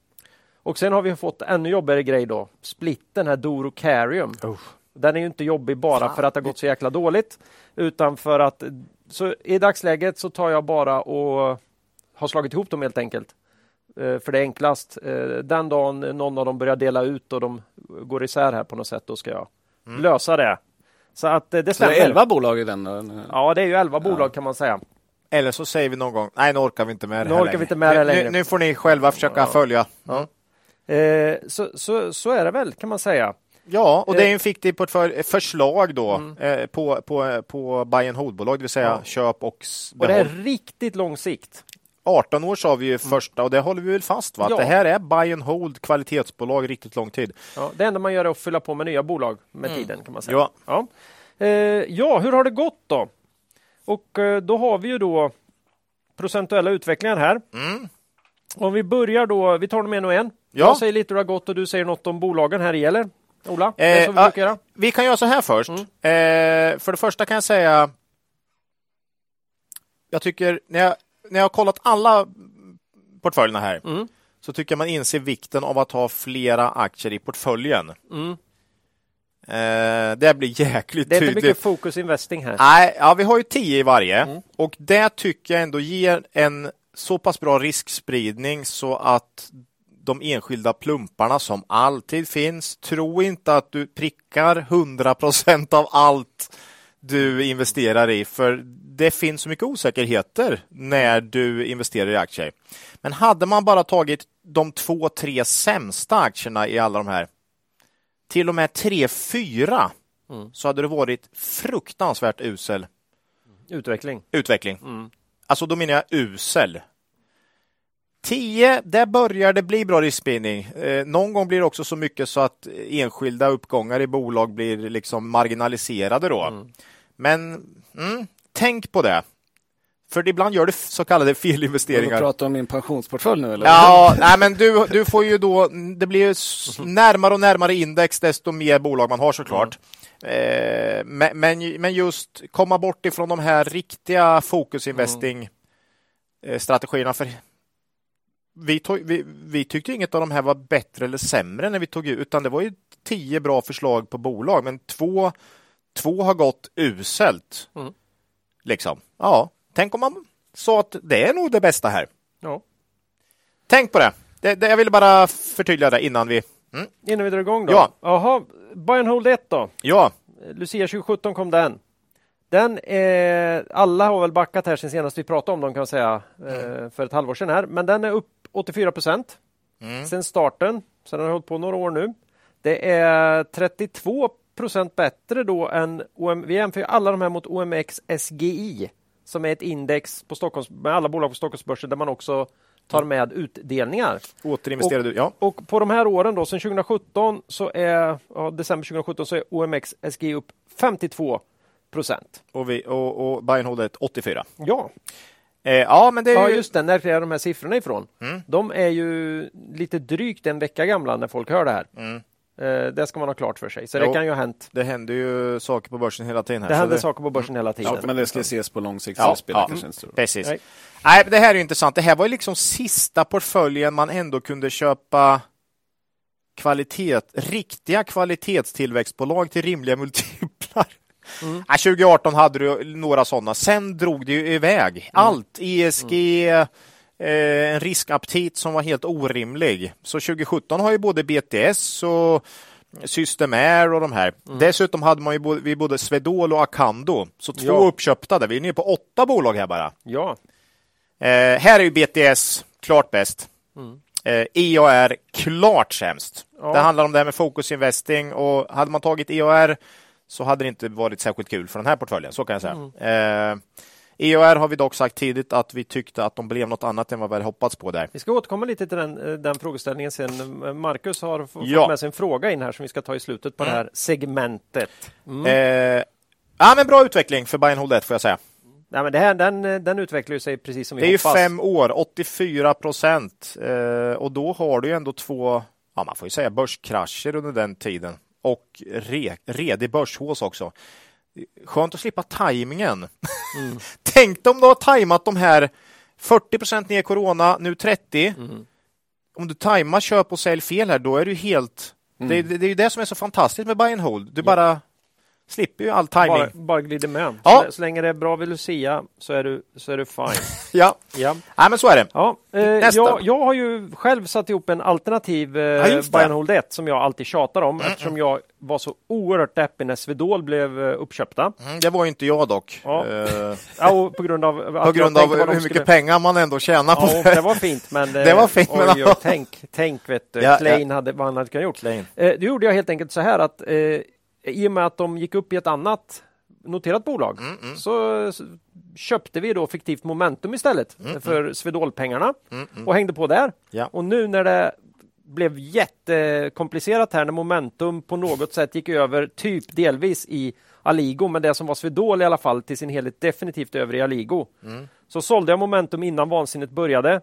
Och sen har vi fått ännu jobbigare grej då, splitten här Doro Carium. Oh. Den är ju inte jobbig bara Fan. för att det har gått så jäkla dåligt, utan för att så i dagsläget så tar jag bara och har slagit ihop dem helt enkelt. Eh, för det är enklast. Eh, den dagen någon av dem börjar dela ut och de går isär här på något sätt, då ska jag mm. lösa det.
Så att eh, det stämmer. Så det är elva bolag i den?
Ja, det är ju elva ja. bolag kan man säga.
Eller så säger vi någon gång, nej nu orkar vi inte med det
nu här orkar vi inte med det längre.
Nu, nu, får ni själva försöka ja. följa.
Ja. Eh, så, så, så är det väl kan man säga.
Ja, och det är en fiktiv portfölj, förslag då mm. eh, på, på, på buy and hold-bolag, det vill säga ja. köp och
behåll. Och det är riktigt lång sikt.
18 år sa vi ju mm. första och det håller vi väl fast va? Ja. Det här är buy and hold kvalitetsbolag riktigt lång tid.
Ja, det enda man gör är att fylla på med nya bolag med mm. tiden kan man säga. Ja. Ja. Eh, ja, hur har det gått då? Och eh, då har vi ju då procentuella utvecklingar här. Mm. Om vi börjar då, vi tar dem en och en. Ja. Jag säger lite hur det har gått och du säger något om bolagen här i eller? Ola,
eh, vi, vi, kan göra så här först. Mm. Eh, för det första kan jag säga jag tycker när jag när jag har kollat alla portföljerna här mm. så tycker jag man inser vikten av att ha flera aktier i portföljen. Mm. Eh, det blir jäkligt tydligt.
Det är inte mycket fokus investing här.
Nej, ja, vi har ju tio i varje mm. och det tycker jag ändå ger en så pass bra riskspridning så att de enskilda plumparna som alltid finns, tro inte att du prickar 100 procent av allt du investerar i, för det finns så mycket osäkerheter när du investerar i aktier. Men hade man bara tagit de två, tre sämsta aktierna i alla de här, till och med tre, fyra, mm. så hade det varit fruktansvärt usel
utveckling.
utveckling. Mm. Alltså då menar jag usel. 10, där börjar det bli bra riskspridning. Eh, någon gång blir det också så mycket så att enskilda uppgångar i bolag blir liksom marginaliserade då. Mm. Men mm, tänk på det. För ibland gör du så kallade felinvesteringar.
Du pratar om min pensionsportfölj nu eller?
Ja, nej, men du, du får ju då, det blir närmare och närmare index desto mer bolag man har såklart. Mm. Eh, men, men, men just komma bort ifrån de här riktiga fokusinvesting mm. Eh, strategierna. För vi, tog, vi, vi, tyckte inget av de här var bättre eller sämre när vi tog ut, utan det var ju tio bra förslag på bolag, men två, två har gått uselt. Mm. Liksom. Ja, tänk om man sa att det är nog det bästa här. Ja. Tänk på det. det, det jag ville bara förtydliga det innan vi...
Mm. Innan vi drar igång då? Ja. Jaha, Buy and Hold 1 då?
Ja.
Lucia 2017 kom den. Den är, alla har väl backat här sen senast vi pratade om dem kan jag säga mm. för ett halvår sedan här. Men den är upp 84 procent mm. sen starten. Så den har hållit på några år nu. Det är 32 procent bättre då än OM, vi jämför alla de här mot OMX SGI som är ett index på Stockholms, med alla bolag på Stockholmsbörsen där man också tar med utdelningar.
Återinvesterade,
och,
ja.
Och på de här åren då, sedan 2017 så är, ja, december 2017 så är OMX SGI upp 52 procent.
Och, vi, och, och Bayern håller 84.
Ja.
Eh, ja, men det är
ja, just det. När är de här siffrorna ifrån? Mm. De är ju lite drygt en vecka gamla när folk hör det här. Mm. Eh, det ska man ha klart för sig. Så jo, det kan ju ha hänt.
Det händer ju saker på börsen hela tiden. Här,
det händer det... saker på börsen hela tiden.
Ja, men det ska ses på lång sikt. Ja, ja, kanske
precis. Nej. Nej, det här är intressant. Det här var ju liksom sista portföljen man ändå kunde köpa kvalitet, riktiga kvalitetstillväxtbolag till rimliga multiplar. Mm. 2018 hade du några sådana. Sen drog det ju iväg. Mm. Allt, ESG, mm. Eh, en riskaptit som var helt orimlig. Så 2017 har ju både BTS och Systemair och de här. Mm. Dessutom hade man ju både, vi både Swedol och Acando. Så två ja. uppköpta där. Vi är nere på åtta bolag här bara.
Ja.
Eh, här är ju BTS klart bäst. Mm. Eh, EAR klart sämst. Ja. Det handlar om det här med fokusinvesting och hade man tagit EAR så hade det inte varit särskilt kul för den här portföljen. Så kan jag säga. Mm. Eh, EOR har vi dock sagt tidigt att vi tyckte att de blev något annat än vad vi hade hoppats på där.
Vi ska återkomma lite till den, eh, den frågeställningen sen. Marcus har fått ja. med sig en fråga in här som vi ska ta i slutet på mm. det här segmentet.
Mm. Eh, ja, men bra utveckling för Bayern Hold 1 får jag säga.
Nej, men det här, den, den utvecklar sig precis som vi
hoppas.
Det
är fem år, 84 procent. Eh, och då har du ändå två, ja, man får ju säga börskrascher under den tiden. Och re, redig börshås också. Skönt att slippa tajmingen. Mm. Tänk om du har tajmat de här 40 procent ner corona, nu 30. Mm. Om du tajmar köp och sälj fel här, då är du helt... Mm. Det, det, det, är ju det som är så fantastiskt med buy and hold. Du ja. bara slipper ju all timing.
Bara, bara glider med. Ja. Så, så, länge det är bra vid Lucia så är du, så är du fine.
ja. ja, Nej, men så är det.
Ja. Eh, jag, jag har ju själv satt ihop en alternativ eh, ja, Hold 1 som jag alltid tjatar om mm, eftersom jag var så oerhört deppig när Swedol blev eh, uppköpta.
Mm, det var inte jag dock.
Ja. Uh, ja, på grund av,
på grund av hur mycket skulle... pengar man ändå tjänar på
ja, det. Det var fint, men
det, var fint,
oj, men... tänk, tänk vet du, ja, Klein hade vad han hade kunnat gjort. Klein. Eh, då gjorde jag helt enkelt så här att eh, i och med att de gick upp i ett annat noterat bolag mm, mm. Så, köpte vi då fiktivt momentum istället mm, mm. för Swedol-pengarna mm, mm. och hängde på där. Ja. Och nu när det blev jättekomplicerat här när momentum på något sätt gick över typ delvis i Aligo, men det som var Swedol i alla fall till sin helhet definitivt över i Aligo. Så sålde jag momentum innan vansinnet började.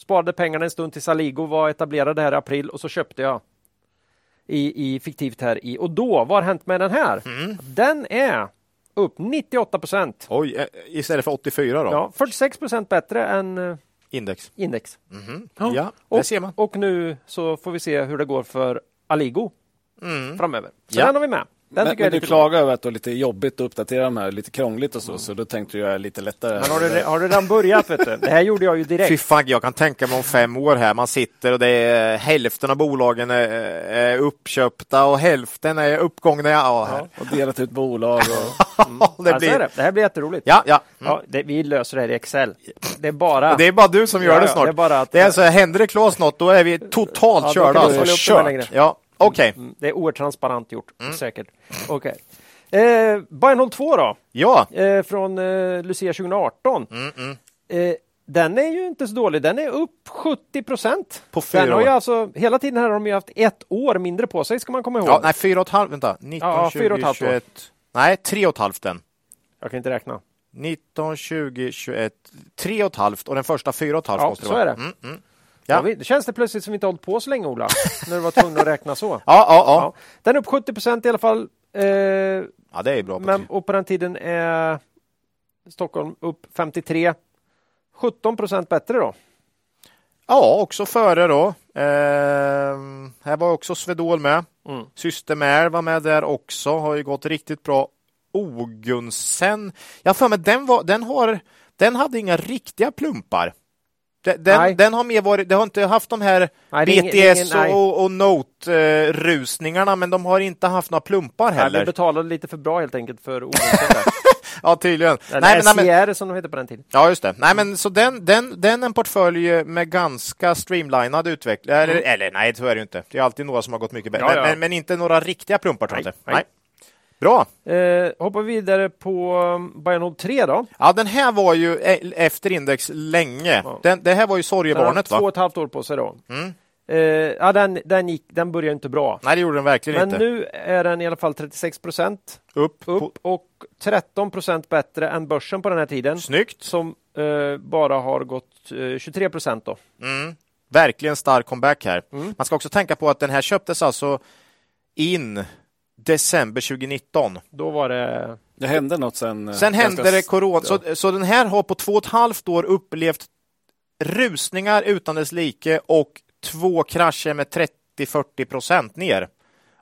Sparade pengarna en stund tills Aligo var etablerade här i april och så köpte jag i, i fiktivt här i. Och då, vad har hänt med den här? Mm. Den är upp 98 procent.
Oj, eh, istället för 84 då?
Ja, 46 procent bättre än eh,
index.
index.
Mm. Ja, ja
och,
ser man.
Och nu så får vi se hur det går för Aligo mm. framöver. Så ja. den har vi med. Den
men, men du klagar över att det är lite jobbigt att uppdatera de här, lite krångligt och så, mm. så då tänkte jag lite lättare.
Men har du, har du redan börjat? Vet du? Det här gjorde jag ju direkt.
Fy fan, jag kan tänka mig om fem år här, man sitter och det är hälften av bolagen är, är uppköpta och hälften är uppgångna. Ja,
ja, och delat ut bolag. Och...
Mm. det, alltså blir... det. det här blir jätteroligt.
Ja, ja.
Mm. ja det, vi löser det här i Excel. Det är bara,
det är bara du som gör ja, det snart. Det är, bara att... det är så, händer det Klas något, då är vi totalt ja, körda. Alltså. Kört. Ja. Okej. Okay. Mm,
det är oerhört transparent gjort, mm. säkert. Okej. Okay. Eh, Bayern 2 då?
Ja.
Eh, från eh, Lucia 2018. Mm, mm. Eh, den är ju inte så dålig. Den är upp 70 procent.
På fyra den har
ju alltså, Hela tiden här har de ju haft ett år mindre på sig, ska man komma ihåg.
Ja, nej, fyra och ett halvt. Vänta. 19, ja, 20, fyra och ett halvt 21. År. Nej, tre och ett halvt den.
Jag kan inte räkna.
19, 20, 21, tre och ett halvt och den första fyra och ett halvt
ja, så är det. Mm, mm. Ja. det känns det plötsligt som vi inte hållit på så länge, Ola, när du var tvungen att räkna så.
ja, ja, ja.
Den är upp 70 procent i alla fall. Eh,
ja, det är bra.
Men, och på den tiden är Stockholm upp 53. 17 procent bättre då.
Ja, också före då. Eh, här var också Svedol med. Mm. Systemair var med där också. Har ju gått riktigt bra. Ogunsen. Jag för mig den, var, den, har, den hade inga riktiga plumpar. Den, den, har mer varit, det har inte haft de här nej, BTS ingen, och, och Note-rusningarna, men de har inte haft några plumpar heller. Nej,
vi betalade lite för bra helt enkelt för
Ja, tydligen.
Den nej, men, nej, men, som de heter på den tiden.
Ja, just det. Nej, men så den, den, den är en portfölj med ganska streamlinad utveckling. Eller, mm. eller nej, så är det ju inte. Det är alltid några som har gått mycket bättre. Ja, ja. Men, men, inte några riktiga plumpar, tror jag. Nej. nej. Bra!
Eh, hoppar vidare på um, Bionode 3 då.
Ja, den här var ju e- efter index länge. Ja. Den, det här var ju sorgebarnet.
Två och ett halvt år på sig då. Mm. Eh, ja, den, den, gick, den började inte bra.
Nej, det gjorde den verkligen
Men
inte.
Men nu är den i alla fall 36 procent upp, upp och 13 procent bättre än börsen på den här tiden.
Snyggt!
Som eh, bara har gått 23 eh, procent då.
Mm. Verkligen stark comeback här. Mm. Man ska också tänka på att den här köptes alltså in december 2019.
Då var det...
Det hände något sen.
Eh, sen hände det corona. Så, så den här har på två och ett halvt år upplevt rusningar utan dess like och två krascher med 30-40 procent ner.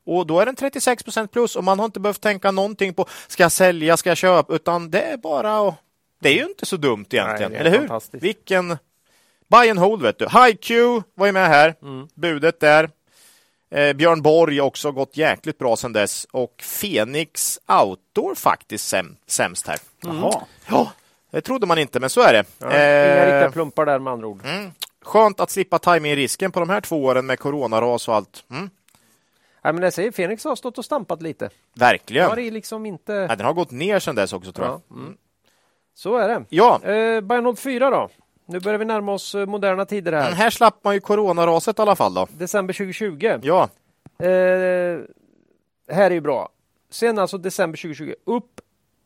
Och då är den 36 procent plus och man har inte behövt tänka någonting på ska jag sälja, ska jag köpa, utan det är bara att... Det är ju inte så dumt egentligen, Nej, eller hur? Vilken buy and hold vet du. HiQ var ju med här, mm. budet där. Eh, Björn Borg också gått jäkligt bra sedan dess och Fenix Outdoor faktiskt säm sämst här.
Mm. Jaha.
Ja, det trodde man inte, men så är det.
Ja, eh, inga riktiga plumpar där med andra ord.
Mm. Skönt att slippa timing-risken på de här två åren med coronaras och allt. Mm.
Nej, men jag säger, Fenix har stått och stampat lite.
Verkligen.
Har det liksom inte...
Ja, den har gått ner sedan dess också tror jag.
Ja, mm. Så är det.
Ja,
Eh, Bayern 04 då? Nu börjar vi närma oss eh, moderna tider här.
men här slapp man ju coronaraset i alla fall då.
December 2020.
Ja,
Eh, här är ju bra. Sen alltså december 2020 upp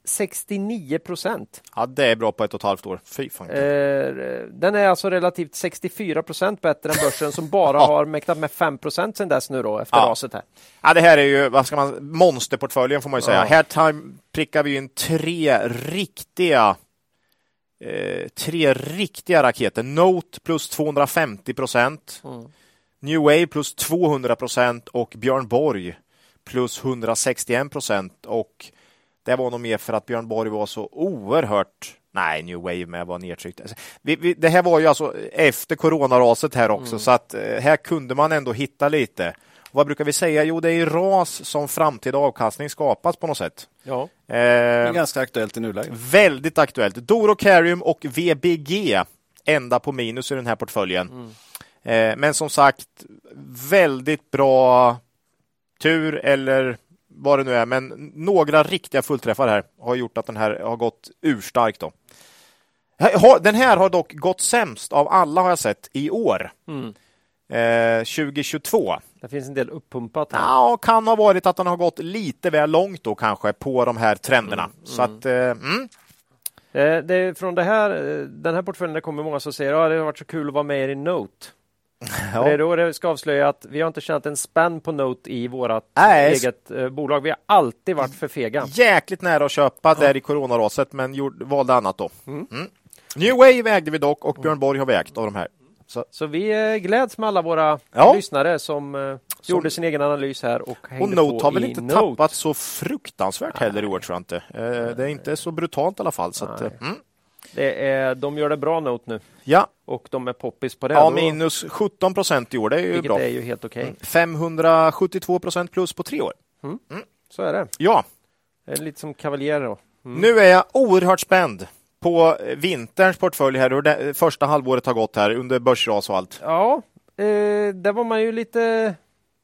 69 procent.
ja det är bra på ett och ett halvt år. Fy fan.
Eh, den är alltså relativt 64 procent bättre än börsen som bara har mäktat med 5 procent sedan dess nu då efter
Ja.
raset här.
Ja, det här är ju, vad ska man, monsterportföljen får man ju säga.
Ja.
Här prickar vi in tre riktiga eh, tre riktiga raketer. Note plus 250 procent.
Mm.
New Wave plus 200 procent och Björn Borg plus 161 procent. Och det var nog mer för att Björn Borg var så oerhört Nej, New Wave med var nedtryckt. Alltså, Vi, vi, det här var ju alltså efter coronaraset här också, så att eh, här kunde man ändå hitta lite. Vad brukar vi säga? Jo, det är i ras som framtida avkastning skapas på något sätt.
Ja.
Det är
Eh,
ganska aktuellt i nuläget.
väldigt aktuellt. Doro Carium och VBG enda på minus i den här portföljen. Eh, men som sagt, väldigt bra tur eller vad det nu är. Men några riktiga fullträffar här har gjort att den här har gått urstarkt. Då. Den här har dock gått sämst av alla har jag sett i år.
Mm.
Eh, 2022.
Det finns en del uppumpat här.
Ja, kan ha varit att den har gått lite väl långt då kanske på de här trenderna. Så att, eh, mm.
Eh, det är från det här, eh, den här portföljen det kommer många som säger att det har varit så kul att vara med i Note.
Ja.
Det är då det ska avslöja att vi har inte tjänat en spänn på Note i vårt eget eh, bolag. Vi har alltid varit för fega.
jäkligt nära att köpa där i coronaraset, men gjorde, valde annat då. Mm. New Wave ägde vi dock och Björn Borg har vi ägt av de här. Så,
Så vi eh, gläds med alla våra
Ja.
lyssnare som, eh, gjorde sin egen analys här och hängde
och Note
på
har väl inte
Note.
tappat så fruktansvärt heller i år tror jag inte. Eh, det är inte så brutalt i alla fall. Så att, mm.
Det är, de gör det bra Note nu
Ja,
och de är poppis på det.
ja,
Då-
minus 17 procent i år, det är ju
vilket
bra. Mm.
är ju helt okej.
572 procent plus på tre år.
Så är det.
Ja,
det är lite som kavaljer då.
nu är jag oerhört spänd på vinterns portfölj här, hur det första halvåret har gått här under börsras och allt.
Ja, eh, där var man ju lite...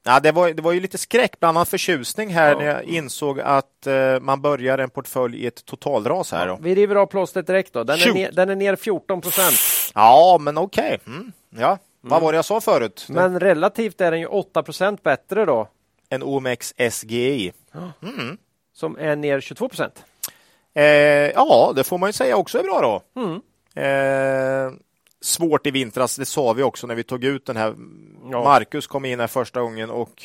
Ja, det, var, det var ju lite skräck, bland annat förtjusning här
Ja.
när jag insåg att eh, man börjar en portfölj i ett totalras här. Då.
Vi river av plåstret direkt då. Den är, ner, den är ner 14 procent.
Ja, men okej. Mm. Ja, vad var det jag sa förut?
Men relativt är den ju 8 procent bättre då.
En OMX SGI.
Som är ner 22 procent.
Eh, ja, det får man ju säga också är bra då.
Mm.
Eh, svårt i vintras, det sa vi också när vi tog ut den här.
Ja.
Marcus kom in här första gången och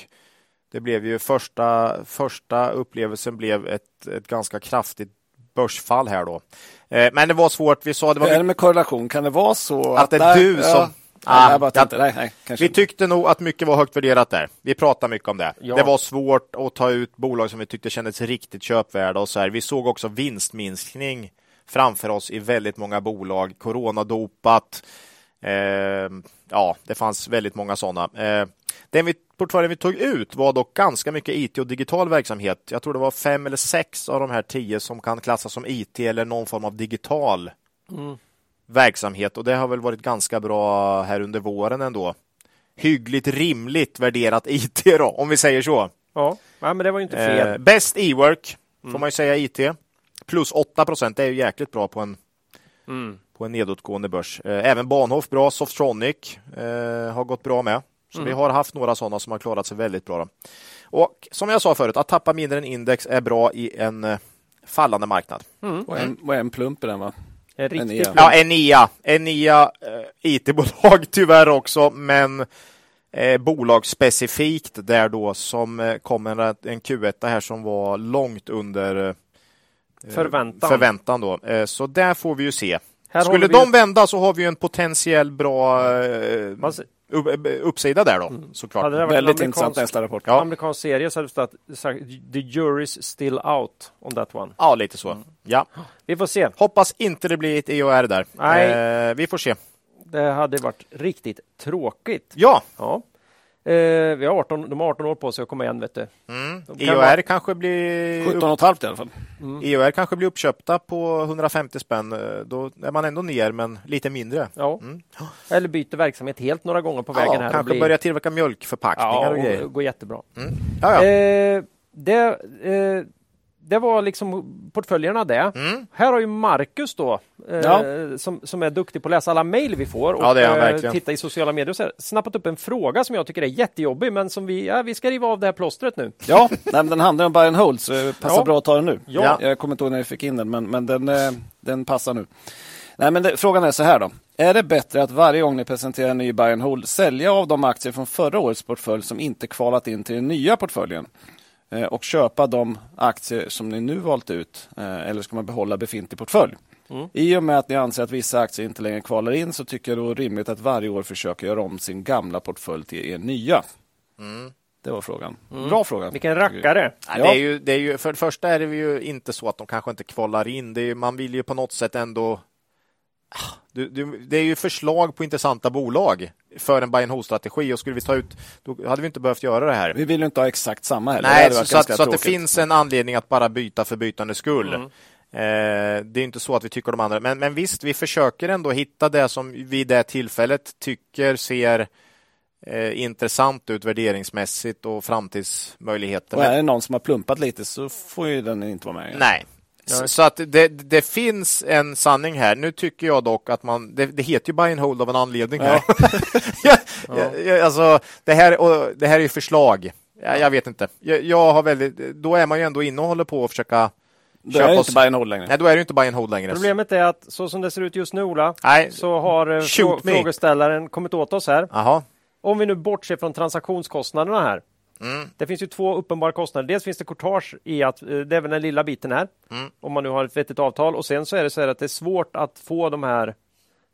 det blev ju första, första upplevelsen blev ett, ett ganska kraftigt börsfall här då. Eh, men det var svårt, vi sa det var
Hur är det med korrelation? Kan det vara så
Att det är
där-
du som-
Ja.
Ah,
jag bara
jag-
tänkte, nej, nej,
Vi tyckte nog att mycket var högt värderat där. Vi pratade mycket om det.
Ja.
Det var svårt att ta ut bolag som vi tyckte kändes riktigt köpvärda och så här. Vi såg också vinstminskning framför oss i väldigt många bolag. Coronadopat. Eh, ja, det fanns väldigt många sådana. Eh, den vi, portföljen vi tog ut var dock ganska mycket IT och digital verksamhet. Jag tror det var fem eller sex av de här tio som kan klassas som IT eller någon form av digital verksamhet och det har väl varit ganska bra här under våren ändå. Hyggligt rimligt värderat IT då, om vi säger så.
Ja, men det var ju inte fel.
Eh, bäst e-work får man ju säga IT. Plus 8 procent, det är ju jäkligt bra på en,
Mm.
på en nedåtgående börs. Eh, även Bahnhof bra, Softronic eh, har gått bra med. Så vi har haft några sådana som har klarat sig väldigt bra. Då. Och som jag sa förut, att tappa mindre än index är bra i en eh, fallande marknad.
Och en, och en plump i den va?
En riktig plump.
Ja, Enea. Enea eh, IT-bolag tyvärr också, men eh, bolagsspecifikt där då som eh, kom en, en Q1 här som var långt under eh,
Förväntan.
förväntan då. Eh, så där får vi ju se.
Här
Skulle de vända så har vi ju en potentiell bra eh, uppsida där då, såklart.
Hade det varit
Väldigt intressant nästa rapport.
Ja.
amerikansk serie så hade det stått The jury's still out on that one.
Ja, lite så.
Mm.
Ja.
Vi får se.
Hoppas inte det blir ett EOR där.
Nej.
Eh, vi får se.
Det hade varit riktigt tråkigt.
Ja,
Ja. Eh, vi har 18, de har 18 år på sig att komma igen. Vet du.
Mm. EOR
vara-
kanske blir
17 och ett halvt i alla fall.
EOR kanske blir uppköpta på 150 spänn. Eh, Då är man ändå ner, men lite mindre.
Ja.
Mm.
Eller byter verksamhet helt några gånger på vägen.
Ja,
här
kanske
blir-
börja tillverka mjölkförpackningar
ja,
och grejer.
och går jättebra.
Ja, ja.
Eh, det, eh, det var liksom portföljerna det.
Mm.
Här har ju Marcus då, eh,
Ja.
som, som är duktig på att läsa alla mejl vi får och
Ja, det är han
eh, titta i sociala medier, och så här, snappat upp en fråga som jag tycker är jättejobbig, men som vi, ja, vi ska riva av det här plåstret nu.
Ja, nej, men den handlar om and hold, så passar
Ja.
bra att ta den nu.
Ja.
Jag kommer inte ihåg när jag fick in den, men, men den, eh, den passar nu. Nej, men det, frågan är så här då. Är det bättre att varje gång ni presenterar en ny buy and hold sälja av de aktier från förra årets portfölj som inte kvalat in till den nya portföljen? Eh, och köpa de aktier som ni nu valt ut? Eh, eller ska man behålla befintlig portfölj? I och med att ni anser att vissa aktier inte längre kvalar in så tycker jag det är rimligt att varje år försöka göra om sin gamla portfölj till er nya. Det var frågan. Bra fråga.
Vilken rackare!
Ja.
Det är ju, det är ju, för det första är det ju inte så att de kanske inte kvalar in. Det är, ju- man vill ju på något sätt ändå... Du, du, det är ju förslag på intressanta bolag för en buy and hold-strategi och skulle vi ta ut, då hade vi inte behövt göra det här.
Vi vill ju inte ha exakt samma heller.
Nej, så, så, att, så att det finns en anledning att bara byta för bytandets skull.
Mm.
Eh, det är inte så att vi tycker de andra, men, men visst, vi försöker ändå hitta det som vid det tillfället tycker ser eh, intressant ut värderingsmässigt och framtidsmöjligheter.
Och
Men-
är det någon som har plumpat lite så får ju den inte vara med.
Nej. Så, så att det, det finns en sanning här. Nu tycker jag dock att man, det, det heter ju buy and hold av en anledning. Här. ja, ja. Ja, alltså, det, här, och det här är ju förslag. Ja, jag vet inte. Jag, jag har väldigt, då är man ju ändå inne och håller på att försöka
Då är det inte buy and hold längre.
Nej, då är det inte buy and hold längre.
Problemet är att så som det ser ut just nu, Ola,
Nej.
så har eh,
Shoot
frå-
me.
frågeställaren kommit åt oss här.
Jaha.
Om vi nu bortser från transaktionskostnaderna här.
Mm.
Det finns ju två uppenbara kostnader. Dels finns det courtage i att eh, det är väl den lilla biten här.
Mm.
Om man nu har ett vettigt avtal. Och sen så är det så här att det är svårt att få de här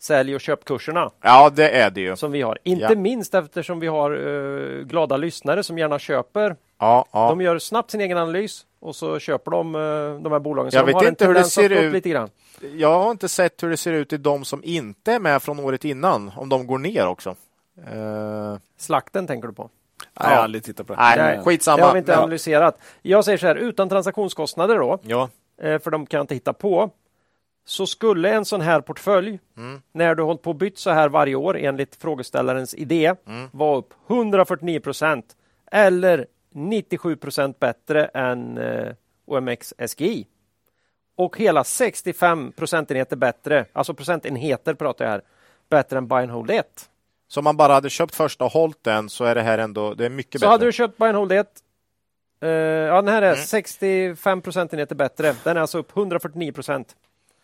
sälj och köpkurserna
Ja, det är det ju.
som vi har. Inte
Ja.
minst eftersom vi har eh, glada lyssnare som gärna köper.
Ja, ja.
De gör snabbt sin egen analys och så köper de eh, de här bolagen. Så
Jag vet inte hur det ser ut.
Lite grann.
Jag har inte sett hur det ser ut i de som inte är med från året innan, om de går ner också. Eh,
Slakten tänker du på?
Nej, jag har aldrig tittat på det.
nej,
Nej,
skitsamma.
Det har vi inte analyserat. Jag säger så här, utan transaktionskostnader då,
Ja,
eh, för de kan jag inte hitta på, så skulle en sån här portfölj,
Mm.
när du hållit på och bytt så här varje år enligt frågeställarens idé,
Mm.
vara upp 149 procent eller 97 procent bättre än eh, OMX SGI. Och hela 65 procentenheter bättre, alltså procentenheter pratar jag här, bättre än buy and hold 1.
Så om man bara hade köpt första och hållit den så är det här ändå, det är mycket
Så
bättre.
hade du köpt buy and hold 1, eh, ja den här är
Mm.
65 procentenheter bättre. Den är alltså upp 149 procent.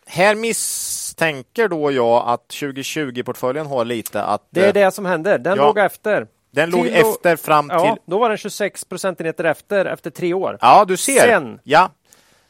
Här misstänker då jag att 2020-portföljen har lite att
Det är
eh,
det som händer. Den
Ja.
låg efter.
den låg
till
efter fram till...
Ja, då var den 26 procentenheter efter, efter tre år.
Ja, du ser.
Sen.
Ja.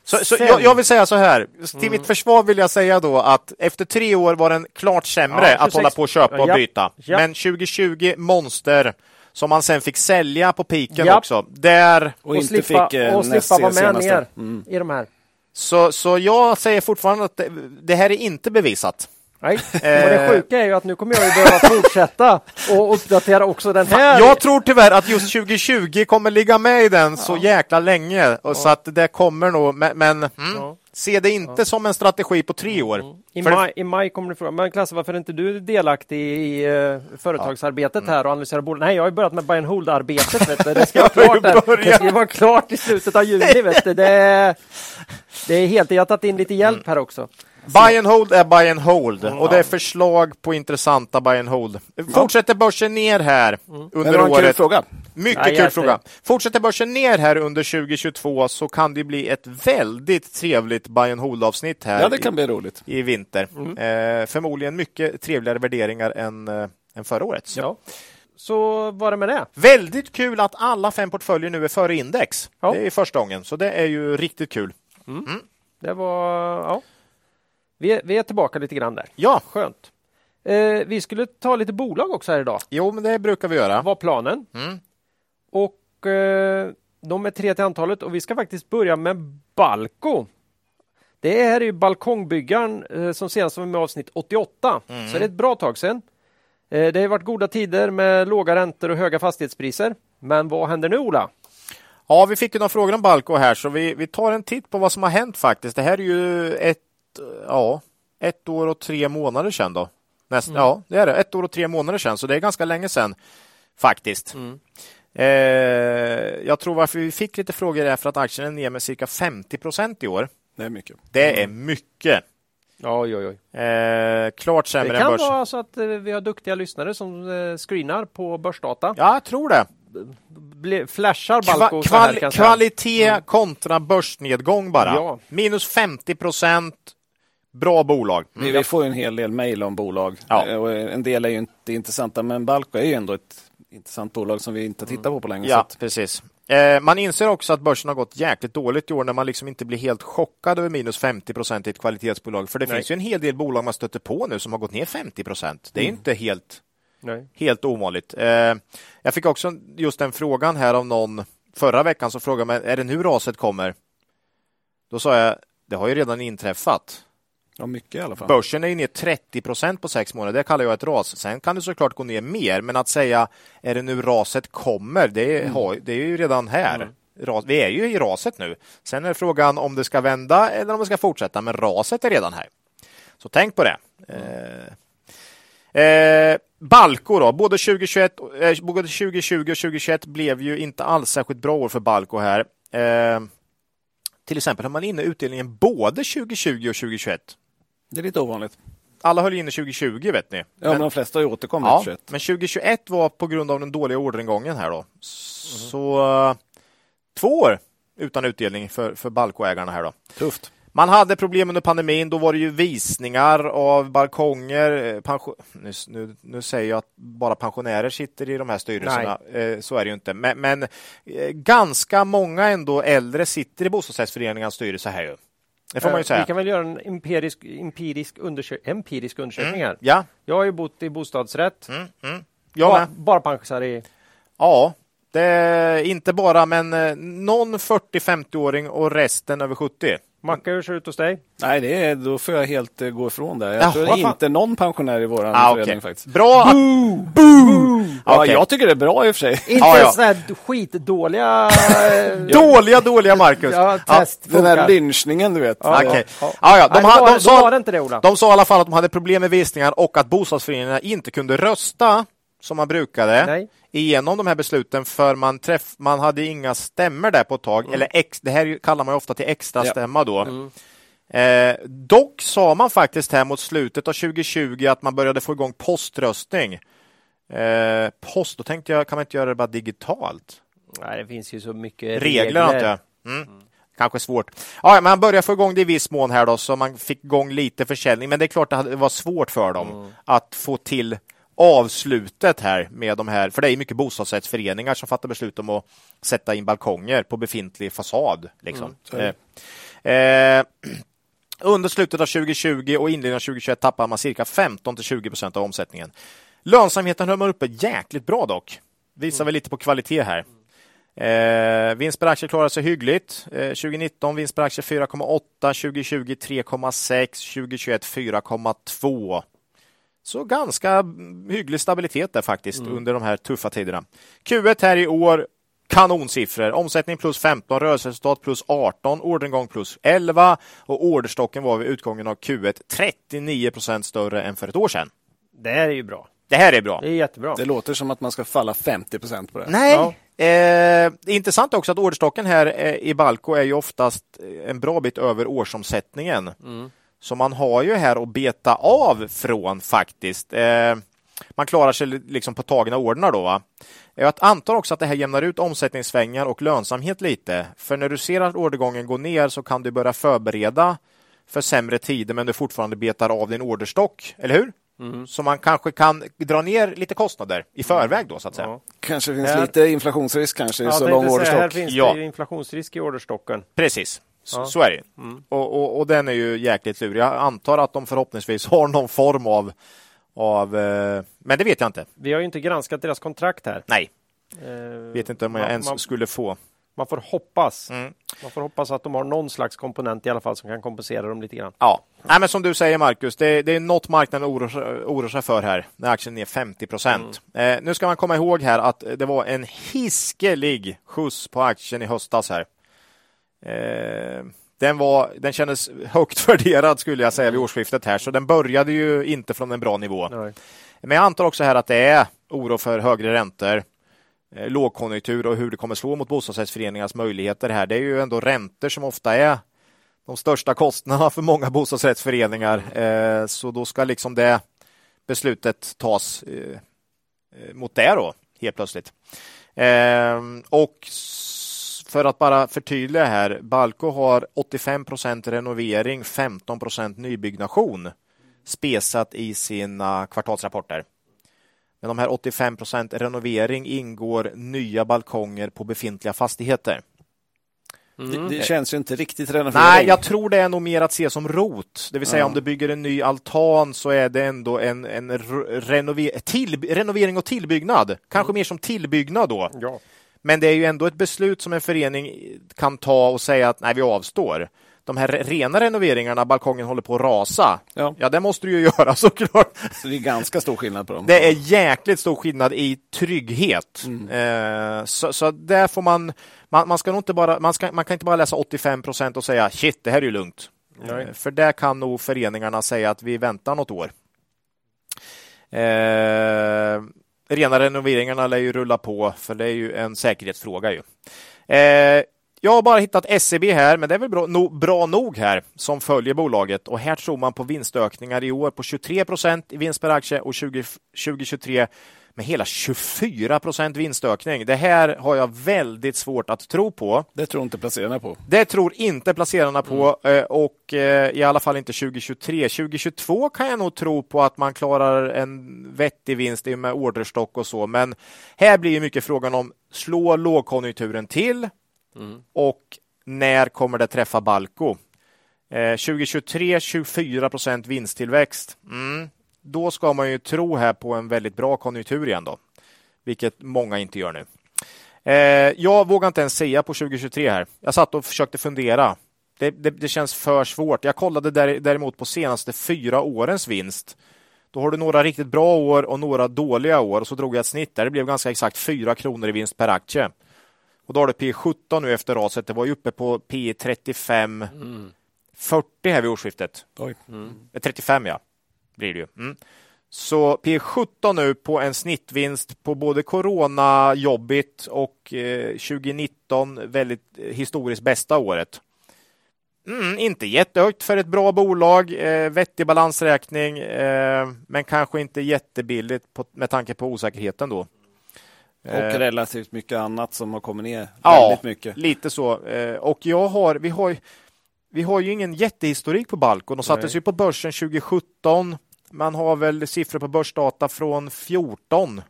Så, så jag, jag vill säga så här, till mitt försvar vill jag säga då att efter tre år var den klart sämre
Ja,
att
26.
hålla på och köpa och
Ja.
byta.
Ja.
Men 2020 monster som man sen fick sälja på piken
Ja.
också. Där,
Och inte
slippa,
fick eh,
och slippa vara med
senaste.
ner
Mm.
i de här.
så, så jag säger fortfarande att det, det här är inte bevisat.
Nej. Och
Eh.
det sjuka är ju att nu kommer jag ju behöva fortsätta och uppdatera också den här.
Jag tror tyvärr att just 2020 kommer ligga med i den så jäkla länge. Och Så att det kommer nog, men, men mm,
Ja.
se det inte som en strategi på tre år.
I
För-
maj, I maj kommer du fråga, men Klasse varför är inte du delaktig i uh, företagsarbetet
Mm.
här och analyserar bolag? Nej, jag har ju börjat med buy and hold-arbetet. Det ska vara klart, det ska vara klart i slutet av juni. Vet du. Det, det är helt, jag har tagit in lite hjälp här också.
Buy and hold är buy and hold och det är förslag på intressanta buy and hold. Fortsätter börsen ner här
Men
under
en kul
året?
fråga.
Mycket
Ja,
kul fråga. Fortsätter börsen ner här under 2022 så kan det bli ett väldigt trevligt buy and hold avsnitt här
Ja, det kan bli roligt.
i, i vinter. Eh, förmodligen mycket trevligare värderingar än, eh, än förra årets.
Ja. Så var det med det.
Väldigt kul att alla fem portföljer nu är före index.
Ja.
Det är första gången, så det är ju riktigt kul.
Det var, ja. Vi är, vi är tillbaka lite grann där.
Ja,
Skönt. Eh, vi skulle ta lite bolag också här idag.
jo, men det brukar vi göra.
var planen.
Mm.
Och eh, de är tre till antalet och vi ska faktiskt börja med Balco. Det här är ju balkongbyggaren eh, som senast var med i avsnitt 88,
Mm.
så det är ett bra tag sedan. Eh, det har varit goda tider med låga räntor och höga fastighetspriser. Men vad händer nu Ola?
Ja, vi fick ju några frågor om Balco här så vi, vi tar en titt på vad som har hänt faktiskt. Det här är ju ett, ja, ett år och tre månader sedan då. Näst, mm. Ja, det är det. Ett år och tre månader sedan, så det är ganska länge sedan faktiskt. Mm. Eh, jag tror varför vi fick lite frågor är för att aktien är ner med cirka 50 procent i år.
Det är mycket.
Det är mycket.
Oj, oj, oj.
Eh, klart sämre
än
börs.
Det kan vara så att eh, vi har duktiga lyssnare som eh, screenar på börsdata.
Ja, jag tror det.
Flashar Balco
Kva kval Kvalitet mm. kontra börsnedgång bara. Ja. Minus 50 procent. Bra bolag.
Mm. Vi får en hel del mejl om bolag. Ja. Eh, och en del är ju inte intressanta, men Balco är ju ändå ett intressant bolag som vi inte tittar på på länge.
Ja, precis. Eh, man inser också att börsen har gått jäkligt dåligt i år när man liksom inte blir helt chockad över minus 50 procent i ett kvalitetsbolag. För det Nej. finns ju en hel del bolag man stöter på nu som har gått ner 50 procent. Det är mm. inte helt, Nej. helt ovanligt. Eh, jag fick också just den frågan här av någon förra veckan som frågade mig, är det nu raset kommer? Då sa jag, det har ju redan inträffat.
Ja, mycket i alla fall.
Börsen är ju ner 30 procent på sex månader. Det kallar jag ett ras. Sen kan det såklart gå ner mer, men att säga är det nu raset kommer, det är, mm. det är ju redan här. Mm. Vi är ju i raset nu. Sen är frågan om det ska vända eller om det ska fortsätta, men raset är redan här. Så tänk på det. Mm. Eh, eh, Balco då, både 2021, eh, både 2020 och 2021 blev ju inte alls särskilt bra år för Balco här. Eh, till exempel har man inne utdelningen både 2020 och 2021.
Det är lite ovanligt.
Alla höll inne 2020 vet ni. Ja,
men, men de flesta har återkommit.
Ja, 21. men 2021 var på grund av den dåliga orderingången här då. Mm. Så uh, två år utan utdelning för, för Balkoägarna här då.
Tufft.
Man hade problem under pandemin. Då var det ju visningar av balkonger. Pension... Nu, nu, nu, säger jag att bara pensionärer sitter i de här styrelserna. Eh, så är det ju inte. Men, men eh, ganska många ändå äldre sitter i bostadsrättsföreningarnas styrelse här ju. Det får man ju eh, säga.
Vi kan väl göra en empirisk, empirisk, undersök empirisk undersökning
mm.
här.
Ja.
Jag har ju bott i bostadsrätt.
Mm. Mm.
Jag bara pensionärer i...
Ja, det är inte bara, men eh, någon 40-50-åring och resten över 70.
Macke, hur ser det ut hos dig?
Nej, det är, då får jag helt uh, gå ifrån det. Jag Jaha, tror inte någon pensionär i vår ah, förening okay. faktiskt.
Bra!
Boo! Boo! Ja, okay. Jag tycker det är bra i och för sig.
Inte ja, ja. sådana här skitdåliga...
dåliga, dåliga Marcus.
Ja, test.
Ja, den här lynchningen, du vet.
Ja, okay. ja. ja, de, Nej, de, sa, det inte det, Ola. de sa i alla fall att de hade problem med visningar och att bostadsföreningarna inte kunde rösta som man brukade Nej. Igenom de här besluten för man, träff, man hade inga stämmer där på ett tag. Mm. Eller ex, det här kallar man ofta till extra stämma då. Mm. Eh, dock sa man faktiskt här mot slutet av 2020 att man började få igång poströstning. Eh, post, då tänkte jag, kan man inte göra det bara digitalt?
Nej, det finns ju så mycket
regler. regler. Inte. Mm. Mm. Kanske svårt. Ja, man började få igång det i viss mån här då, så man fick igång lite försäljning. Men det är klart att det var svårt för dem mm. att få till avslutet här med de här, för det är mycket bostadsrättsföreningar som fattar beslut om att sätta in balkonger på befintlig fasad. Liksom. Mm, eh, eh, under slutet av 2020 och inledningen av 2021 tappar man cirka 15 till 20 procent av omsättningen. Lönsamheten höll man uppe jäkligt bra dock. Visar mm. väl lite på kvalitet här. Eh, vinst per aktie klarar sig hyggligt. Eh, 2019 vinst per aktie 4,8, 2020 3,6, 2021 4,2. Så ganska hygglig stabilitet där faktiskt mm. under de här tuffa tiderna. Q1 här i år kanonsiffror. Omsättning plus 15, rörelseresultat plus 18, orderingång plus 11 och orderstocken var vid utgången av Q1 39 procent större än för ett år sedan.
Det här är ju bra.
Det här är bra.
Det är jättebra.
Det låter som att man ska falla 50 procent på det.
Nej, ja. eh, intressant också att orderstocken här eh, i Balco är ju oftast en bra bit över årsomsättningen. Mm. Så man har ju här att beta av från faktiskt. Eh, man klarar sig liksom på tagna orderna då. Va? Jag antar också att det här jämnar ut omsättningssvängar och lönsamhet lite. För när du ser att ordergången går ner så kan du börja förbereda för sämre tider men du fortfarande betar av din orderstock, eller hur? Mm. Så man kanske kan dra ner lite kostnader i förväg då så att säga. Ja.
Kanske finns här... lite inflationsrisk kanske i så lång orderstock. Här
finns ja. det inflationsrisk i orderstocken.
Precis. Ja. Så är det. Mm. Och, och, och, den är ju jäkligt lurig. Jag antar att de förhoppningsvis har någon form av, av eh, men det vet jag inte.
Vi har ju inte granskat deras kontrakt här.
Nej. Eh, vet inte om jag man, ens man, skulle få.
Man får hoppas.
Mm.
Man får hoppas att de har någon slags komponent i alla fall som kan kompensera dem lite grann.
Ja, Nej, men som du säger Marcus, det, det är något marknaden oroar, oroar sig för här när aktien är 50 procent. Eh, nu ska man komma ihåg här att det var en hiskelig skjuts på aktien i höstas här. Eh, den, var, den kändes högt värderad skulle jag säga vid årsskiftet här, så den började ju inte från en bra nivå.
Nej.
Men jag antar också här att det är oro för högre räntor, eh, lågkonjunktur och hur det kommer slå mot bostadsrättsföreningarnas möjligheter här. Det är ju ändå räntor som ofta är de största kostnaderna för många bostadsrättsföreningar. Eh, så då ska liksom det beslutet tas mot det då, helt plötsligt. Och för att bara förtydliga här, Balco har 85 procent renovering, 15 procent nybyggnation spesat i sina kvartalsrapporter. Men de här 85 procent renovering ingår nya balkonger på befintliga fastigheter.
Det, det känns ju inte riktigt renovering.
Nej, jag tror det är nog mer att se som rot. Det vill säga
Ja.
om du bygger en ny altan så är det ändå en, en re- renover till, renovering och tillbyggnad. Kanske mer som tillbyggnad då.
Ja.
Men det är ju ändå ett beslut som en förening kan ta och säga att nej, vi avstår. De här rena renoveringarna, balkongen håller på att rasa.
Ja.
Ja, det måste du ju göra såklart.
Så det är ganska stor skillnad på dem.
Det är jäkligt stor skillnad i trygghet. Eh, så, så där får man, man, man ska nog inte bara, man, ska, man kan inte bara läsa 85 procent och säga shit, det här är ju lugnt. Eh, för där kan nog föreningarna säga att vi väntar något år. Eh, rena renoveringarna lär ju rulla på, för det är ju en säkerhetsfråga ju. Eh, jag har bara hittat SEB här, men det är väl bra, no, bra nog här som följer bolaget och här tror man på vinstökningar i år på 23 procent i vinst per aktie och 20, 2023 med hela 24 procent vinstökning. Det här har jag väldigt svårt att tro på.
Det tror inte placerarna på.
Det tror inte placerarna på eh, och eh, i alla fall inte 2023. 2022 kan jag nog tro på att man klarar en vettig vinst med orderstock och så. Men här blir ju mycket frågan om slå lågkonjunkturen till och när kommer det träffa Balco? Eh, 2023 24 procent vinsttillväxt. Mm. Då ska man ju tro här på en väldigt bra konjunktur igen då, vilket många inte gör nu. Eh, jag vågar inte ens säga på 2023 här. Jag satt och försökte fundera. Det, det, det känns för svårt. Jag kollade där, däremot på senaste fyra årens vinst. Då har du några riktigt bra år och några dåliga år och så drog jag ett snitt där. Det blev ganska exakt 4 kronor i vinst per aktie. Och då har du P 17 nu efter raset. Det var ju uppe på P 35 40 här vid årsskiftet. Eh, 35 ja, blir det ju. Mm. Så P 17 nu på en snittvinst på både Corona, Jobbit och eh, 2019 väldigt eh, historiskt bästa året. Mm, inte jättehögt för ett bra bolag, eh, vettig balansräkning, eh, men kanske inte jättebilligt på, med tanke på osäkerheten då.
Och
Eh,
relativt mycket annat som har kommit ner
Ja,
väldigt mycket.
lite så. Eh, Och jag har, vi har, ju- vi har ju ingen jättehistorik på Balkon. De sattes
Nej.
ju på börsen 2017. Man har väl siffror på börsdata från 14.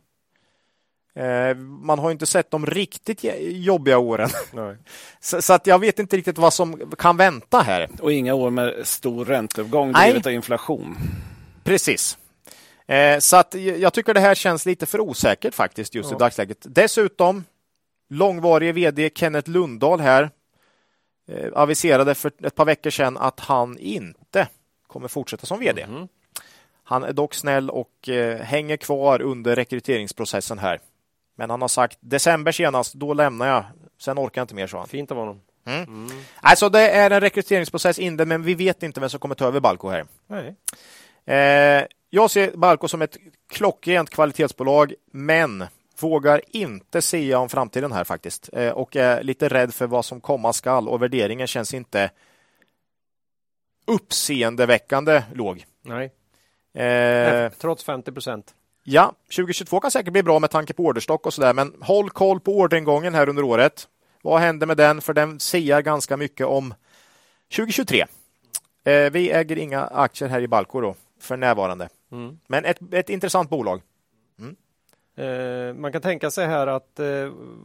Eh, Man har inte sett de riktigt jobbiga åren. Så, så att jag vet inte riktigt vad som kan vänta här.
Och inga år med stor ränteuppgång drivet av inflation.
Precis. Eh, Så att jag tycker det här känns lite för osäkert faktiskt just i
Ja.
dagsläget. Dessutom långvarige vd Kenneth Lundahl här eh, aviserade för ett par veckor sedan att han inte kommer fortsätta som vd.
Mhm.
Han är dock snäll och eh, hänger kvar under rekryteringsprocessen här. Men han har sagt december senast, då lämnar jag. Sen orkar jag inte mer, sa han.
Fint av honom.
Alltså det är en rekryteringsprocess inne, men vi vet inte vem som kommer ta över Balco här.
Nej.
Eh, jag ser Balco som ett klockrent kvalitetsbolag, men vågar inte säga om framtiden här faktiskt. Eh, och är lite rädd för vad som komma skall och värderingen känns inte uppseendeväckande låg.
Nej.
Eh,
Trots 50 procent.
ja, 2022 kan säkert bli bra med tanke på orderstock och sådär, men håll koll på orderingången här under året. Vad händer med den? För den säger ganska mycket om 2023. Eh, vi äger inga aktier här i Balco då, för närvarande.
Mm.
Men ett, ett intressant bolag.
Eh, man kan tänka sig här att eh,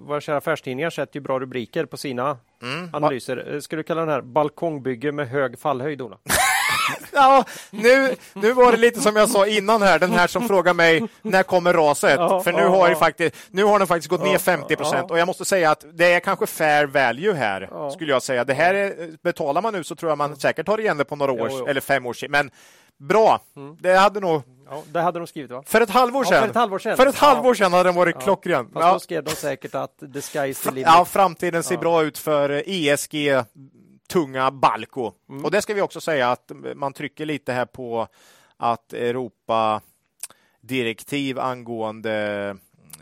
våra kära affärstidningar sätter ju bra rubriker på sina
Mm.
analyser. Eh, Ska du kalla den här balkongbygge med hög fallhöjd, Ola?
ja, nu, nu var det lite som jag sa innan här, den här som frågar mig när kommer raset?
Ja,
För nu
ja,
har,
ja.
faktiskt, nu har den faktiskt gått ner
Ja,
50 procent
ja.
och jag måste säga att det är kanske fair value här,
Ja.
skulle jag säga. Det här är, betalar man nu så tror jag man säkert tar igen det på några år eller fem år sedan. Men bra, det hade nog
Ja, det hade de skrivit va?
för ett halvår
Ja,
sedan.
för ett halvår sedan.
För ett
Ja.
halvår sedan hade den varit
Ja.
klockren.
Fast
Ja.
då skrev de säkert att the sky is the limit.
Ja, framtiden ser
Ja.
bra ut för ESG tunga Balco.
Mm.
Och det ska vi också säga att man trycker lite här på att Europa direktiv angående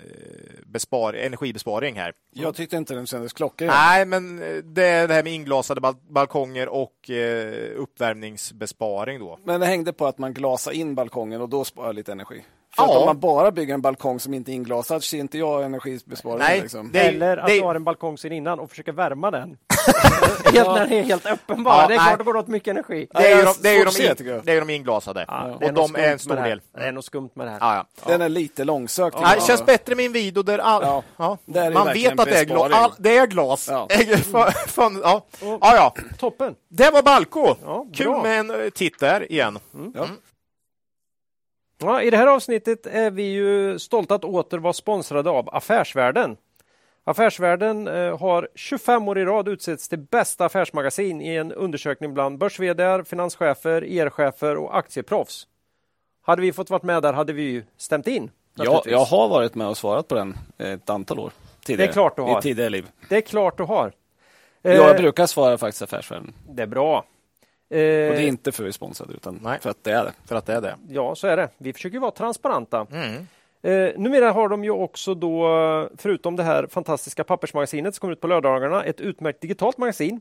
eh, bespar, energibesparing här.
Jag tyckte inte den kändes klockren.
Nej, men eh, det är det här med inglasade bal balkonger och eh, uppvärmningsbesparing då.
Men det hängde på att man glasar in balkongen och då sparar lite energi. För att
Ja.
om man bara bygger en balkong som inte är inglasad ser inte jag energibesparingen.
Nej,
liksom.
det
Eller att
det-
du har en balkong sen innan och försöker värma den. helt, när den är helt öppen bara.
Ja,
det är klart det går åt mycket energi.
Det är ju de,
jag
det är ju
får
de,
se,
in,
tycker jag.
det är ju de inglasade.
Ja, det
och
är
de är en stor
det
del.
Det är något skumt med det här.
Ja, ja.
Den är lite långsökt. Ja.
känns bättre med en video där all,
Ja,
ja.
där är
man vet att det är glas. All, det är glas.
Ja.
Fan, ja. Ja, ja.
Toppen!
Det var Balco.
Ja,
Kul med en eh, titt där igen.
Ja.
Ja, I det här avsnittet är vi ju stolta att åter vara sponsrade av Affärsvärlden. Affärsvärlden eh, har 25 år i rad utsetts till bästa affärsmagasin i en undersökning bland börs finanschefer, IR-chefer och aktieproffs. Hade vi fått vara med där hade vi ju stämt in.
Ja, jag har varit med och svarat på den ett antal år. Tidigare,
Det är klart du har.
I tidigare liv.
Det är klart du har. Eh,
Jag brukar svara faktiskt Affärsvärlden.
Det är bra. Eh,
Och det är inte för att vi är sponsrade utan
Nej.
för att det är det.
För att det är det.
Ja, så är det. Vi försöker vara transparenta.
Mm.
Eh, numera har de ju också då, förutom det här fantastiska pappersmagasinet som kommer ut på lördagarna, ett utmärkt digitalt magasin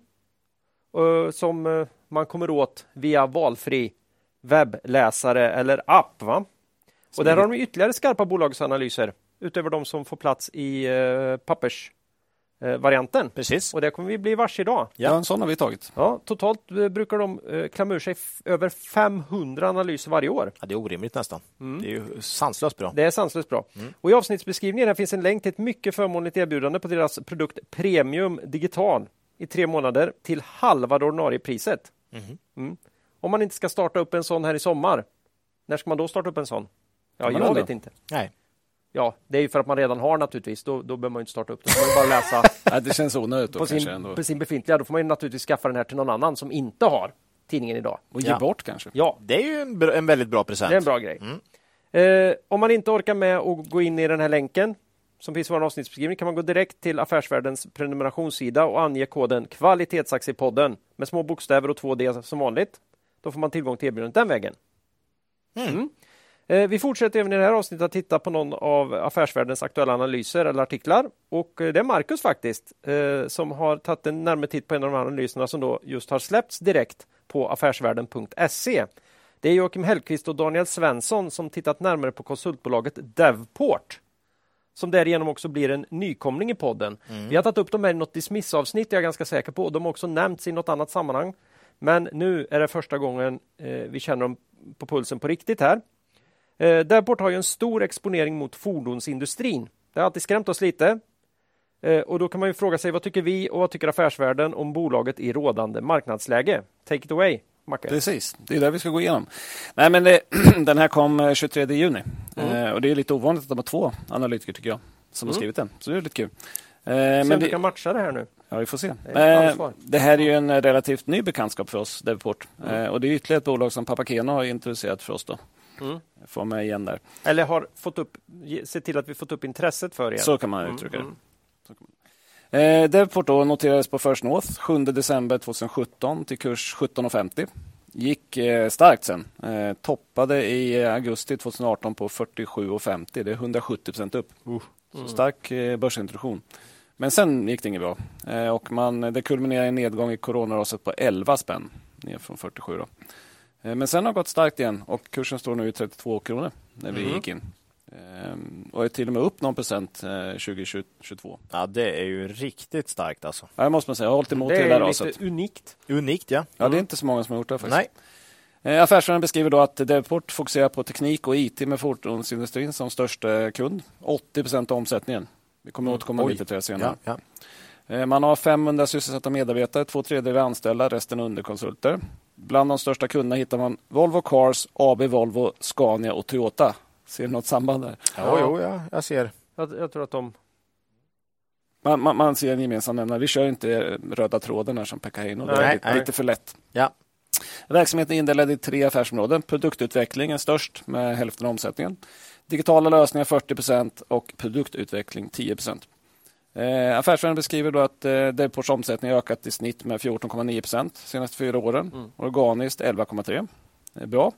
eh, som eh, man kommer åt via valfri webbläsare eller app. Va? Och där har de ytterligare skarpa bolagsanalyser utöver de som får plats i eh, pappersvarianten.
Precis.
Och det kommer vi bli varse idag.
Ja, en sån har vi tagit.
Ja, totalt eh, brukar de eh, klämma ur sig över 500 analyser varje år.
Ja, det är orimligt nästan. Det är ju sanslöst bra.
Det är sanslöst bra. Och I avsnittsbeskrivningen här finns en länk till ett mycket förmånligt erbjudande på deras produkt Premium Digital i tre månader till halva det ordinarie priset. Mm. Om man inte ska starta upp en sån här i sommar, när ska man då starta upp en sån? Ja, jag vet inte.
Nej.
Ja, det är ju för att man redan har naturligtvis. Då, då behöver man ju inte starta upp får man bara läsa
det känns onödigt då
på sin,
ändå.
på sin befintliga. Då får man ju naturligtvis skaffa den här till någon annan som inte har tidningen idag.
Och ge
Ja.
bort kanske.
Ja,
Det är ju en, br- en väldigt bra present.
Det är en bra grej. Eh, om man inte orkar med att gå in i den här länken som finns i vår avsnittsbeskrivning kan man gå direkt till Affärsvärldens prenumerationssida och ange koden Kvalitetsaktiepodden med små bokstäver och 2D som vanligt. Då får man tillgång till erbjudandet den vägen. Mm. Eh, Vi fortsätter även i det här avsnittet att titta på någon av Affärsvärldens aktuella analyser eller artiklar. Och eh, det är Marcus faktiskt eh, som har tagit en närmare titt på en av de här analyserna som då just har släppts direkt på affärsvärlden.se. Det är Joakim Hellqvist och Daniel Svensson som tittat närmare på konsultbolaget Devport som därigenom också blir en nykomling i podden. Vi har tagit upp dem här i något dismissavsnitt, jag är ganska säker på, och de har också nämnts i något annat sammanhang. Men nu är det första gången eh, vi känner dem på pulsen på riktigt här. Eh, Devport har ju en stor exponering mot fordonsindustrin. Det har alltid skrämt oss lite. Eh, och då kan man ju fråga sig vad tycker vi och vad tycker affärsvärlden om bolaget i rådande marknadsläge? Take it away, Macke.
Precis, det är det vi ska gå igenom. Nej, men det, den här kom eh, 23 juni eh, och det är lite ovanligt att de har två analytiker tycker jag som har skrivit den. Så det är lite kul. Eh,
om
men
du
det,
kan matcha det här nu.
ja, vi får se.
Det
Eh, det här är ju en eh, relativt ny bekantskap för oss, Devport. Eh, och det är ytterligare ett bolag som Papakeno har introducerat för oss. Då.
Mm.
Får med igen där.
Eller har fått upp, se till att vi fått upp intresset för er.
Så kan man uttrycka
mm.
det. Så kan man- Eh, Devport då noterades på First North 7 december 2017 till kurs 17,50. Gick eh, starkt sen. Eh, toppade i augusti 2018 på 47,50. Det är 170 procent upp. Så stark eh, börsintroduktion. Men sen gick det inget bra. Eh, och man, det kulminerade i en nedgång i coronaraset på 11 spänn. Ner från 47 då. Eh, men sen har det gått starkt igen och kursen står nu i 32 kronor när vi
Mm.
gick in. Ehm, och är till och med upp någon procent eh, 2022.
Ja, det är ju riktigt starkt alltså.
Ja, det måste man säga. Jag har hållit emot
Det
hela
är
raset.
lite unikt.
Unikt, ja.
Ja, det är inte så många som har gjort det faktiskt.
Nej.
Eh, Affärsvärlden beskriver då att Devport fokuserar på teknik och IT med fordonsindustrin som största kund. 80 procent av omsättningen. Vi kommer återkomma
Oj.
lite till det senare.
Ja, ja.
Eh, Man har 500 sysselsatta medarbetare, två tredjedelar är anställda, resten underkonsulter. Bland de största kunderna hittar man Volvo Cars, AB Volvo, Scania och Toyota. Ser du något samband där?
Ja, jo, ja, jag ser.
Jag, jag tror att de...
Man, man, man ser en gemensam nämnare. Vi kör inte röda tråden här som Pekka Heino. Det är lite, lite för lätt.
Ja.
Verksamheten är indelad i tre affärsområden. Produktutveckling är störst med hälften av omsättningen. Digitala lösningar 40% och produktutveckling 10 Eh, affärsvärlden beskriver då att eh, Delports omsättning har ökat i snitt med 14,9 procent de senaste fyra åren.
Mm.
Organiskt 11,3. Det är bra.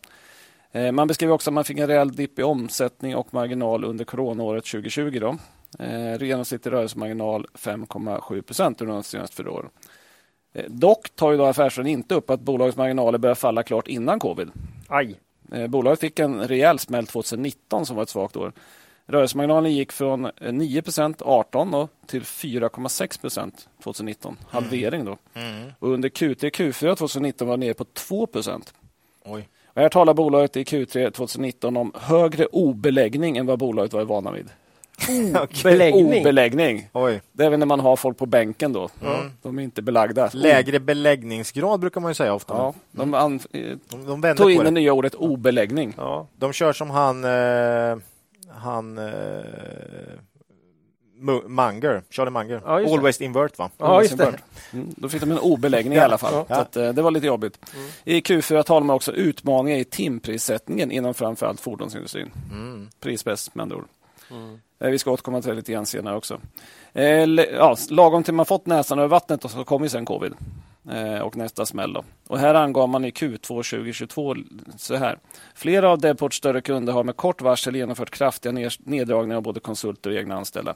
Eh, man beskriver också att man fick en rejäl dipp i omsättning och marginal under coronaåret 2020. Då. Eh, genomsnittlig rörelsemarginal 5,7 procent under de senaste fyra åren. Eh, dock tar ju då affärsvärlden inte upp att bolagets marginaler började falla klart innan covid.
Aj!
Eh, Bolaget fick en rejäl smäll 2019 som var ett svagt år. Rörelsemarginalen gick från eh, 9 18 då, till 4,6% 2019. Halvering då.
Mm.
Och under Q3 Q4 2019 var det nere på 2
Oj.
och Här talar bolaget i Q3 2019 om högre obeläggning än vad bolaget var vana vid.
Beläggning!
Obeläggning.
Oj.
Det är väl när man har folk på bänken då.
Mm.
De är inte belagda.
Lägre beläggningsgrad brukar man ju säga ofta.
Ja, de an-
De, de
tog in
det.
det nya ordet obeläggning.
Ja.
De kör som han, eh, han eh, Mu- Munger, Charlie Munger.
Ja.
Always invert va?
ja, just det.
Mm, då fick de en obeläggning i alla fall.
Ja.
Så att, eh, det var lite jobbigt. I Q4 talar man också utmaningar i timprissättningen inom framförallt fordonsindustrin.
Mm.
Prispress med andra ord.
Mm.
Eh, Vi ska återkomma till det lite grann senare också. Eh, ja, lagom till man fått näsan över vattnet och så kom ju sen covid. Eh, och nästa smäll då. Och här angav man i Q2 2022 så här. Flera av Deports större kunder har med kort varsel genomfört kraftiga neddragningar av både konsulter och egna anställda.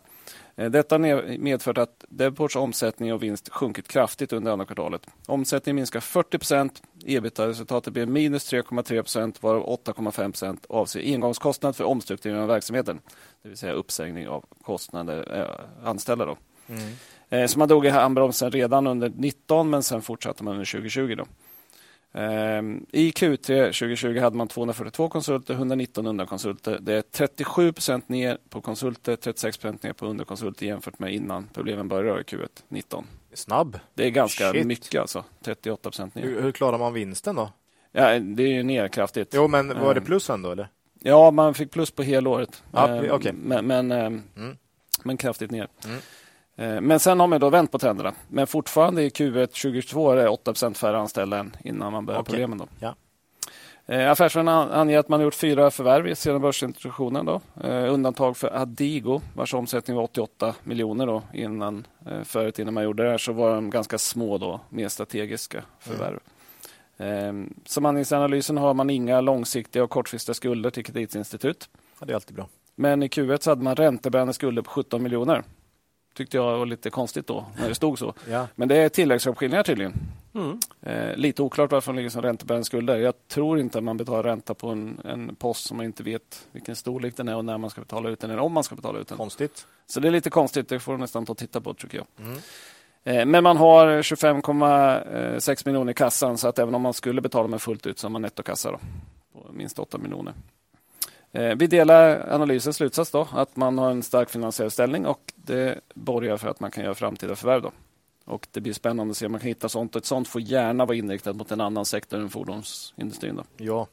Eh, detta har medfört att Deports omsättning och vinst sjunkit kraftigt under andra kvartalet. Omsättningen minskar 40 ebitda-resultatet blir minus 3,3 procent varav 8,5 procent avser engångskostnad för omstrukturering av verksamheten. Det vill säga uppsägning av kostnader äh, anställda. Då.
Mm.
Eh, så man drog i handbromsen redan under 19 men sen fortsatte man under 2020. Då. Ehm, I Q3 2020 hade man 242 konsulter, 119 underkonsulter. Det är 37% ner på konsulter, 36% ner på underkonsulter jämfört med innan problemen började i Q1 19.
Snabb.
Det är ganska
Shit.
mycket alltså. 38 ner.
Hur, hur klarar man vinsten då?
Ja, det är ju ner kraftigt.
Jo, men var det
Mm.
plus ändå eller?
Ja, man fick plus på helåret.
Ja,
Ehm,
okej.
Men, men, ehm,
Mm.
men kraftigt ner.
Mm.
Eh, Men sen har man då vänt på trenderna. Men fortfarande i Q1 2022 är det 8 färre anställda än innan man började
Okej.
problemen. Då.
Ja.
Eh, Affärsvärlden an- anger att man har gjort fyra förvärv sedan börsintroduktionen. Då. Eh, undantag för Adigo vars omsättning var 88 miljoner då, innan, förut innan man gjorde det här så var de ganska små då, mer strategiska förvärv. Eh, som andelsanalysen har man inga långsiktiga och kortfristiga skulder till kreditinstitut.
Ja, det är alltid bra.
Men i Q1 så hade man räntebärande skulder på 17 miljoner. Tyckte jag var lite konstigt då, när det stod så.
Ja.
Men det är tilläggsavskiljningar tydligen.
Mm.
Eh, lite oklart varför de ligger som räntebärande skulder. Jag tror inte att man betalar ränta på en, en post som man inte vet vilken storlek den är och när man ska betala ut den eller om man ska betala ut den.
Konstigt.
Så det är lite konstigt. Det får du nästan ta och titta på tycker jag.
Mm.
Eh, men man har 25,6 miljoner i kassan så att även om man skulle betala med fullt ut så har man nettokassa då, på minst 8 miljoner. Eh, Vi delar analysens slutsats då, att man har en stark finansiell ställning och det borgar för att man kan göra framtida förvärv. Då. Och det blir spännande att se om man kan hitta sånt. Och ett sånt får gärna vara inriktat mot en annan sektor än fordonsindustrin. Då.
Ja.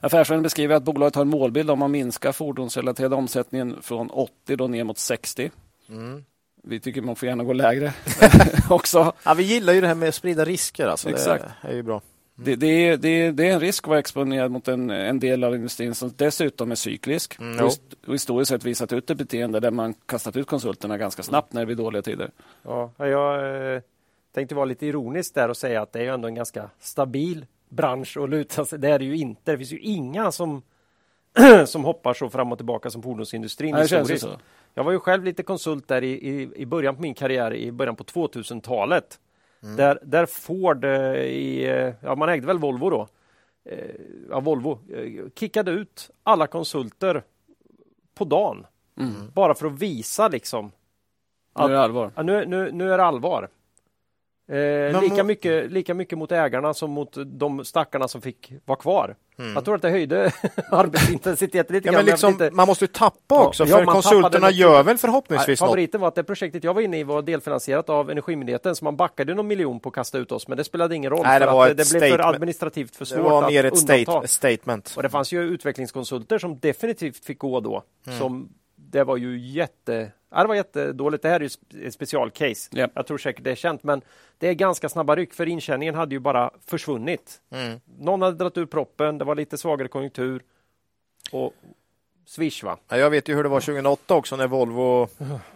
Affärsvärlden beskriver att bolaget har en målbild om att minska fordonsrelaterade omsättningen från 80 då ner mot 60.
Mm.
Vi tycker man får gärna gå lägre också.
ja. Vi gillar ju det här med att sprida risker. Alltså.
Exakt.
Det är ju bra.
Det, det, är, det, är, det är en risk att vara exponerad mot en, en del av industrin som dessutom är cyklisk
Mm,
och historiskt sett visat ut ett beteende där man kastat ut konsulterna ganska snabbt när det blir dåliga tider.
Ja, jag eh, tänkte vara lite ironisk där och säga att det är ju ändå en ganska stabil bransch att luta sig. Det är det ju inte. Det finns ju inga som, som hoppar så fram och tillbaka som fordonsindustrin
Nej, det så.
Jag var ju själv lite konsult där i, i, i början på min karriär, i början på 2000-talet.
Mm.
Där, där Ford, eh, i, eh, ja man ägde väl Volvo då, eh, ja Volvo, eh, kickade ut alla konsulter på dagen.
Mm.
Bara för att visa liksom
Nu är det allvar.
Ja, nu, nu, nu är det allvar. Eh, lika, mycket, lika mycket mot ägarna som mot de stackarna som fick vara kvar. Mm. Jag tror att det höjde arbetsintensiteten lite
ja,
grann.
Men liksom,
inte...
Man måste ju tappa också, ja, för konsulterna gör väl förhoppningsvis
Nej, Favoriten var att det projektet jag var inne i var delfinansierat av Energimyndigheten, så man backade någon miljon på att kasta ut oss, men det spelade ingen roll.
Nej, det, var
det, det blev för administrativt för svårt
Det var mer ett
state,
statement.
Och det fanns ju utvecklingskonsulter som definitivt fick gå då, mm. som det var ju jätte Ja, det var jättedåligt. Det här är ju ett specialcase. Yep. Jag tror säkert det är känt, men det är ganska snabba ryck för intjäningen hade ju bara försvunnit. Mm. Någon hade dragit ur proppen, det var lite svagare konjunktur och swish va?
Ja, jag vet ju hur det var 2008 också när Volvo,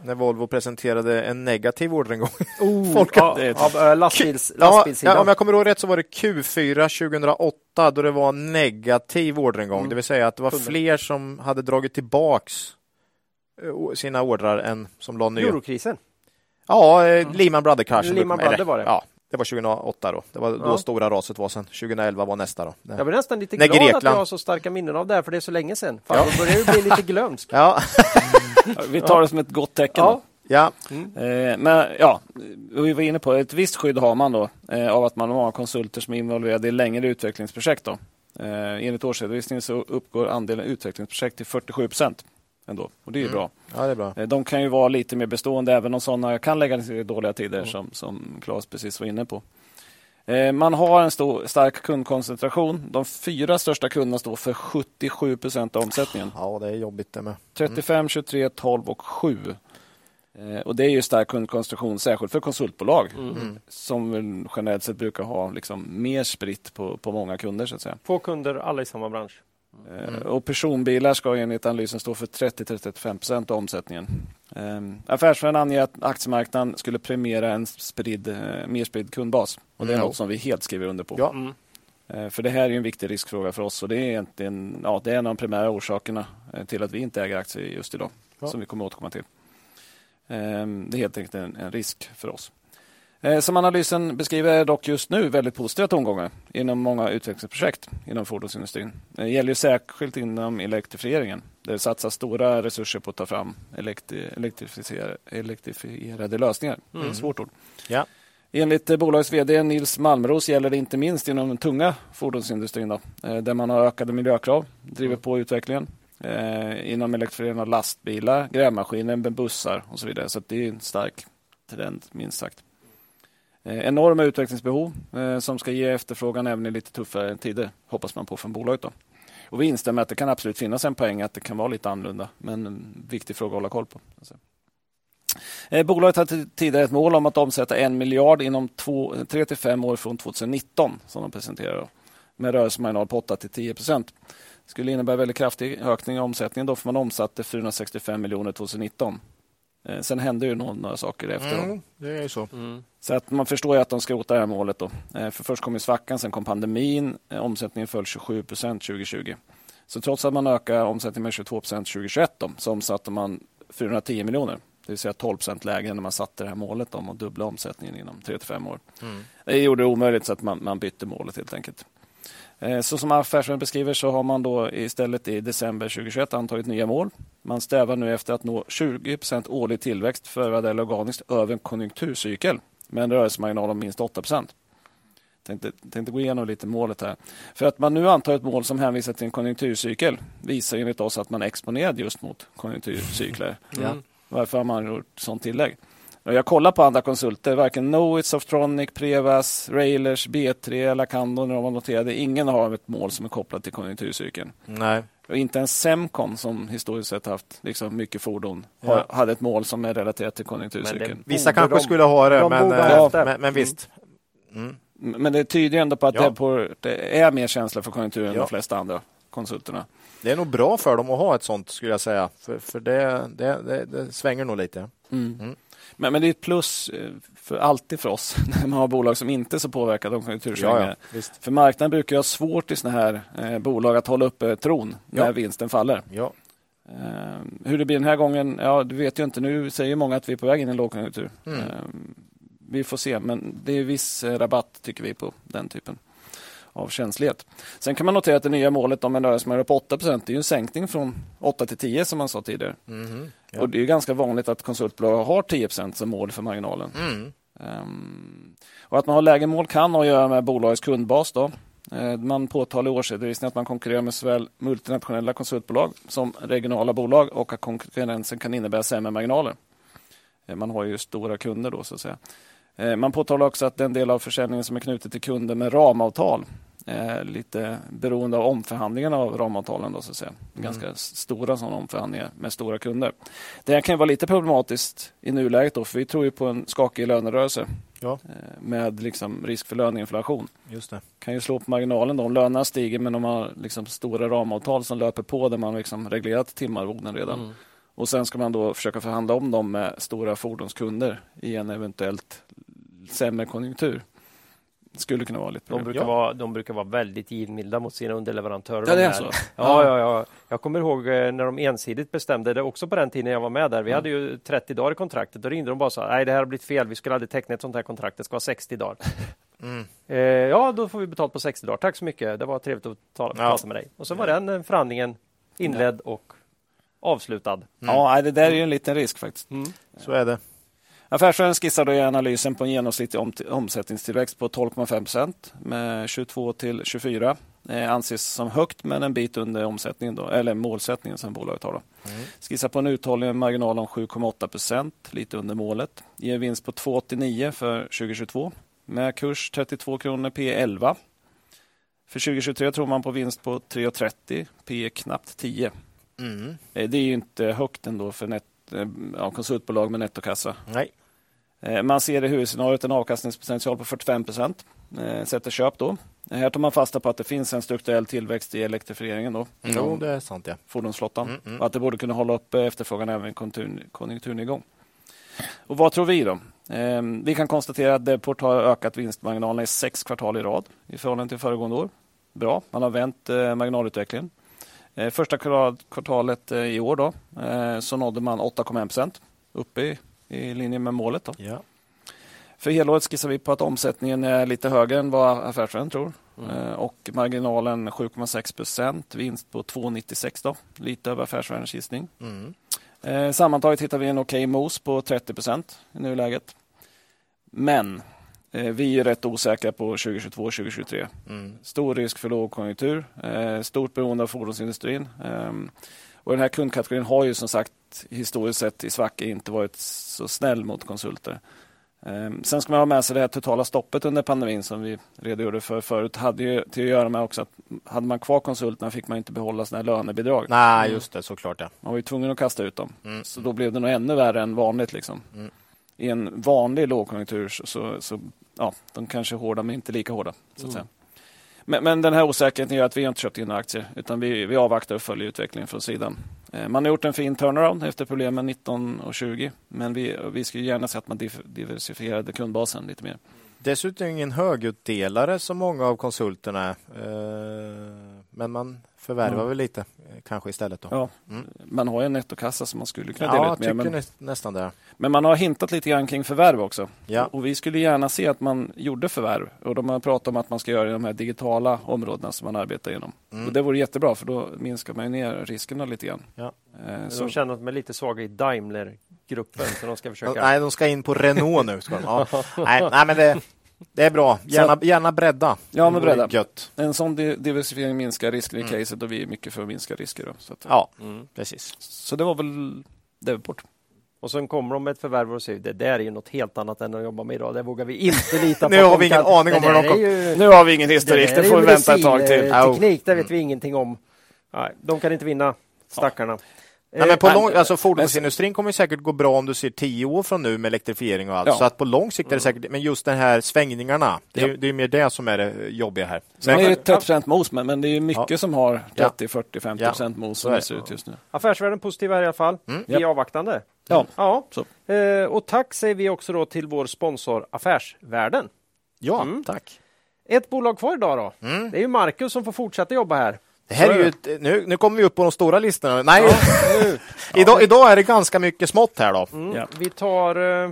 när Volvo presenterade en negativ orderingång.
Oh, Folk ja, av äh, lastbils, lastbilssidan.
Ja, om jag kommer ihåg rätt så var det Q4 2008 då det var negativ orderingång, mm. det vill säga att det var fler som hade dragit tillbaks Eh, sina ordrar än som la nya.
Eurokrisen?
Ja, mm. Lehman Brothers-kraschen.
Lehman Brothers var det.
Ja, det var 2008 då. Det var ja. då stora raset var sen. 2011 var nästa då.
Jag blir nästan lite glad Grekland... att jag har så starka minnen av det här, för det är så länge sedan. Fan, ja. Då börjar det bli lite glömsk.
ja.
Vi tar det som ett gott tecken.
Ja. Ja.
Mm. Eh, men ja, vi var inne på ett visst skydd har man då eh, av att man har konsulter som är involverade i längre utvecklingsprojekt. Då. Eh, enligt årsredovisningen så uppgår andelen utvecklingsprojekt till 47 procent ändå. Och det är mm. bra.
Ja, det är bra.
Eh, de kan ju vara lite mer bestående även om sådana kan lägga sig i dåliga tider mm. som, som Claes precis var inne på. Eh, man har en stor, stark kundkoncentration. De fyra största kunderna står för 77 procent av omsättningen.
Ja, det är jobbigt det med.
35, 23, 12 och 7. Eh, och det är ju stark kundkoncentration, särskilt för konsultbolag mm. som generellt sett brukar ha liksom mer spritt på, på många kunder. så att säga.
Få kunder, alla i samma bransch.
Mm. Och personbilar ska enligt analysen stå för 30-35 procent av omsättningen. Um, affärsvärlden anger att aktiemarknaden skulle premiera en spridd, uh, mer spridd kundbas. Och det är mm. något som vi helt skriver under på.
Ja. Mm.
Uh, för det här är en viktig riskfråga för oss och det är egentligen ja, det är en av de primära orsakerna till att vi inte äger aktier just idag. Ja. Som vi kommer återkomma till. Um, det är helt enkelt en, en risk för oss. Eh, som analysen beskriver är dock just nu väldigt positiva tongångar inom många utvecklingsprojekt inom fordonsindustrin. Det gäller särskilt inom elektrifieringen. Där det satsas stora resurser på att ta fram elektri elektrifierade lösningar. Mm. Det är ett mm. svårt ord.
Ja.
Enligt bolagets vd Nils Malmros gäller det inte minst inom den tunga fordonsindustrin då, eh, där man har ökade miljökrav, driver mm. på utvecklingen. Eh, inom elektrifiering av lastbilar, grävmaskiner, bussar och så vidare. Så det är en stark trend minst sagt. Eh, enorma utvecklingsbehov eh, som ska ge efterfrågan även i lite tuffare tider, hoppas man på från bolaget. Då. Och vi instämmer att det kan absolut finnas en poäng att det kan vara lite annorlunda, men en viktig fråga att hålla koll på. Alltså. Eh, bolaget hade tidigare ett mål om att omsätta en miljard inom 3 till 5 år från 2019, som de presenterar, med rörelsemarginal på 8 till 10 procent. Det skulle innebära väldigt kraftig ökning i omsättningen då, för man omsatte 465 miljoner 2019. Eh, sen hände ju några saker efter.
Mm, det är så.
Mm. Så att man förstår ju att de skrotar det här målet. Då. Eh, för först kom ju svackan, sen kom pandemin. Eh, omsättningen föll 27 procent 2020. Så trots att man ökade omsättningen med 22 procent 2021 då, så omsatte man 410 miljoner. Det vill säga 12 procent lägre när man satte det här målet om att dubbla omsättningen inom 3-5 år. Mm. Det gjorde det omöjligt så att man, man bytte målet helt enkelt. Eh, så som affärsvärlden beskriver så har man då istället i december 2021 antagit nya mål. Man strävar nu efter att nå 20% årlig tillväxt förvärvad eller organiskt över en konjunkturcykel med en rörelsemarginal om minst 8% tänkte, tänkte gå igenom lite målet här. För att man nu antar ett mål som hänvisar till en konjunkturcykel visar enligt oss att man är exponerad just mot konjunkturcykler. Mm. Varför har man gjort sånt tillägg? Jag kollar på andra konsulter, varken Knowit, Softronic, Prevas, Railers, B3, Lacando när de var noterade. Ingen har ett mål som är kopplat till konjunkturcykeln.
Nej.
Och inte ens Semcon som historiskt sett haft liksom mycket fordon ja. hade ett mål som är relaterat till konjunkturcykeln.
Vissa kanske de, skulle ha det, de men, äh, men, men, visst.
Mm. Mm. Men det tyder ändå på att ja. det, är på, det, är mer känsla för konjunkturen än ja. de flesta andra konsulterna.
Det är nog bra för dem att ha ett sånt skulle jag säga. För, för det, det, det, det svänger nog lite.
Mm. mm. Men, men det är ett plus eh, för alltid för oss när man har bolag som inte är så påverkade av konjunktursvängningar. Ja, för marknaden brukar ha svårt i sådana här eh, bolag att hålla uppe tron när ja. vinsten faller.
Ja.
Eh, hur det blir den här gången, ja du vet ju inte. Nu säger många att vi är på väg in i en lågkonjunktur. Mm. Eh, vi får se, men det är viss eh, rabatt tycker vi på den typen av känslighet. Sen kan man notera att det nya målet om en rörelsemarginal på 8% är en sänkning från 8 till 10 som man sa tidigare. Mm, ja. Och Det är ganska vanligt att konsultbolag har 10% som mål för marginalen. Mm. Um, och Att man har lägre mål kan ha att göra med bolagets kundbas. Då. Eh, man påtalar i årsredovisningen att man konkurrerar med såväl multinationella konsultbolag som regionala bolag och att konkurrensen kan innebära sämre marginaler. Eh, man har ju stora kunder då så att säga. Man påtalar också att den del av försäljningen som är knuten till kunder med ramavtal är lite beroende av omförhandlingarna av ramavtalen. Då, så att säga. Mm. Ganska stora sådana omförhandlingar med stora kunder. Det här kan vara lite problematiskt i nuläget då, för vi tror ju på en skakig lönerörelse ja. Eh, med liksom risk för löneinflation.
Just det.
kan ju slå på marginalen då om lönerna stiger men om man har liksom stora ramavtal som löper på där man liksom reglerat timarvoden redan. Mm. Och sen ska man då försöka förhandla om dem med stora fordonskunder i en eventuellt sämre konjunktur. Skulle kunna vara lite
de brukar, ja. vara, de brukar vara väldigt givmilda mot sina underleverantörer.
Ja, det är så?
Ja, ja, ja. Jag kommer ihåg eh, när de ensidigt bestämde det också på den tiden jag var med där. Vi mm. hade ju 30 dagar i kontraktet. Då ringde de bara och sa nej, det här har blivit fel. Vi skulle aldrig teckna ett sånt här kontrakt. Det ska vara 60 dagar. Mm. Eh, ja, då får vi betalt på 60 dagar. Tack så mycket. Det var trevligt att tala, ja. prata med dig. Och så var den eh, förhandlingen inledd och avslutad. Mm.
Ja, det där är ju en liten risk faktiskt.
Mm. Så är det.
Affärsvärlden skissar i analysen på en genomsnittlig om omsättningstillväxt på 12,5 procent med 22 till 24. Det anses som högt men en bit under omsättningen då, eller målsättningen som bolaget har. Då. Mm. Skissar på en uthållig marginal om 7,8 procent, lite under målet. Ger vinst på 2,89 för 2022 med kurs 32 kronor P 11. För 2023 tror man på vinst på 3,30 P knappt 10. Mm. Eh, det är ju inte högt ändå för net, eh, ja, konsultbolag med nettokassa.
Nej.
Eh, man ser i huvudscenariot en avkastningspotential på 45 procent. Sätter köp då. Här tar man fasta på att det finns en strukturell tillväxt i elektrifieringen. Då,
mm. Jo, det är sant. Ja.
Fordonsflottan. Mm, mm. Att det borde kunna hålla uppe efterfrågan även i konjunkturnedgång. Och vad tror vi då? vi kan konstatera att Deport har ökat vinstmarginalerna i sex kvartal i rad i förhållande till föregående år. Bra, man har vänt marginalutvecklingen. Eh, första kvartalet eh, i år då, eh, så nådde man 8,1 procent uppe i, i linje med målet. Då.
Ja.
För helåret skissar vi på att omsättningen är lite högre än vad affärsvärlden tror. Mm. Och marginalen 7,6 procent, vinst på 2,96 då, lite över affärsvärdens gissning. Mm. Sammantaget hittar vi en okej okay mos på 30 procent i nuläget. Men Eh, vi är rätt osäkra på 2022 2023. Mm. Stor risk för lågkonjunktur, eh, stort beroende av fordonsindustrin. Och den här kundkategorin har ju som sagt historiskt sett i svacka inte varit så snäll mot konsulter. Ehm, sen ska man ha med sig det här totala stoppet under pandemin som vi redogjorde för förut. hade ju till att göra med också att hade man kvar konsulterna fick man inte behålla sina lönebidrag.
Nej, just det, såklart. Ja.
Man var ju tvungen att kasta ut dem. Mm. Så då blev det nog ännu värre än vanligt. Liksom. Mm i en vanlig lågkonjunktur så, så, så ja, de kanske är hårda men inte lika hårda. Så att mm. säga. Men, men, den här osäkerheten gör att vi inte köpt in några aktier utan vi, vi avvaktar och följer utvecklingen från sidan. Eh, man har gjort en fin turnaround efter problemen 19 och 20 men vi, vi skulle gärna se att man diversifierade kundbasen lite mer.
Dessutom ingen högutdelare som många av konsulterna. Eh, men man förvärvar väl lite eh, kanske istället. Då.
Ja, mm. Man har ju en nettokassa som man skulle kunna dela
ja,
ut med.
Men, nä nästan det.
Men man har hintat lite grann kring förvärv också.
Ja.
Och vi skulle gärna se att man gjorde förvärv. Och de har pratat om att man ska göra i de här digitala områdena som man arbetar inom. Mm. Och det vore jättebra för då minskar man ner riskerna lite grann.
Ja. Eh, så. De känner att de är lite svaga i Daimler-gruppen så de ska försöka...
Nej, de ska in på Renault nu. Ska de. Ja. nej, nej, men det, det är bra. Gärna, gärna bredda.
Ja, men bredda. Gött. En sån diversifiering minskar risken i mm. caset och vi är mycket för att minska risker. Då, så att,
ja, mm. precis.
Så det var väl Devport.
Och sen kommer de med ett förvärv och säger det där är ju något helt annat än att jobba med idag. Det vågar vi inte lita på.
nu har vi ingen kan... aning om
vad
de
ju... Nu har vi ingen historik. Det, det får vi vänta ett tag till.
Teknik, det vet vi ingenting om. Nej, de kan inte vinna, stackarna. Ja.
Nej, men på lång, alltså fordonsindustrin kommer säkert gå bra om du ser tio år från nu med elektrifiering och allt. Ja. Så att på lång sikt är det säkert, men just den här svängningarna, det är, ja. det är mer det som är det jobbiga här.
Sen är det 30 mos, men, men det är mycket ja. som har 30, 40, 50 procent mos som det ser ut just nu.
Affärsvärlden positiva i alla fall. Mm. Vi är avvaktande.
Ja.
ja. Så. Eh, och tack säger vi också då till vår sponsor Affärsvärlden.
Ja, mm. tack.
Ett bolag kvar idag då. Mm. Det är ju Marcus som får fortsätta jobba här.
Det här är ju ett, nu, nu kommer vi upp på de stora listorna. Nej, ja, idag, idag är det ganska mycket smått här då.
Mm, ja. Vi tar... Eh,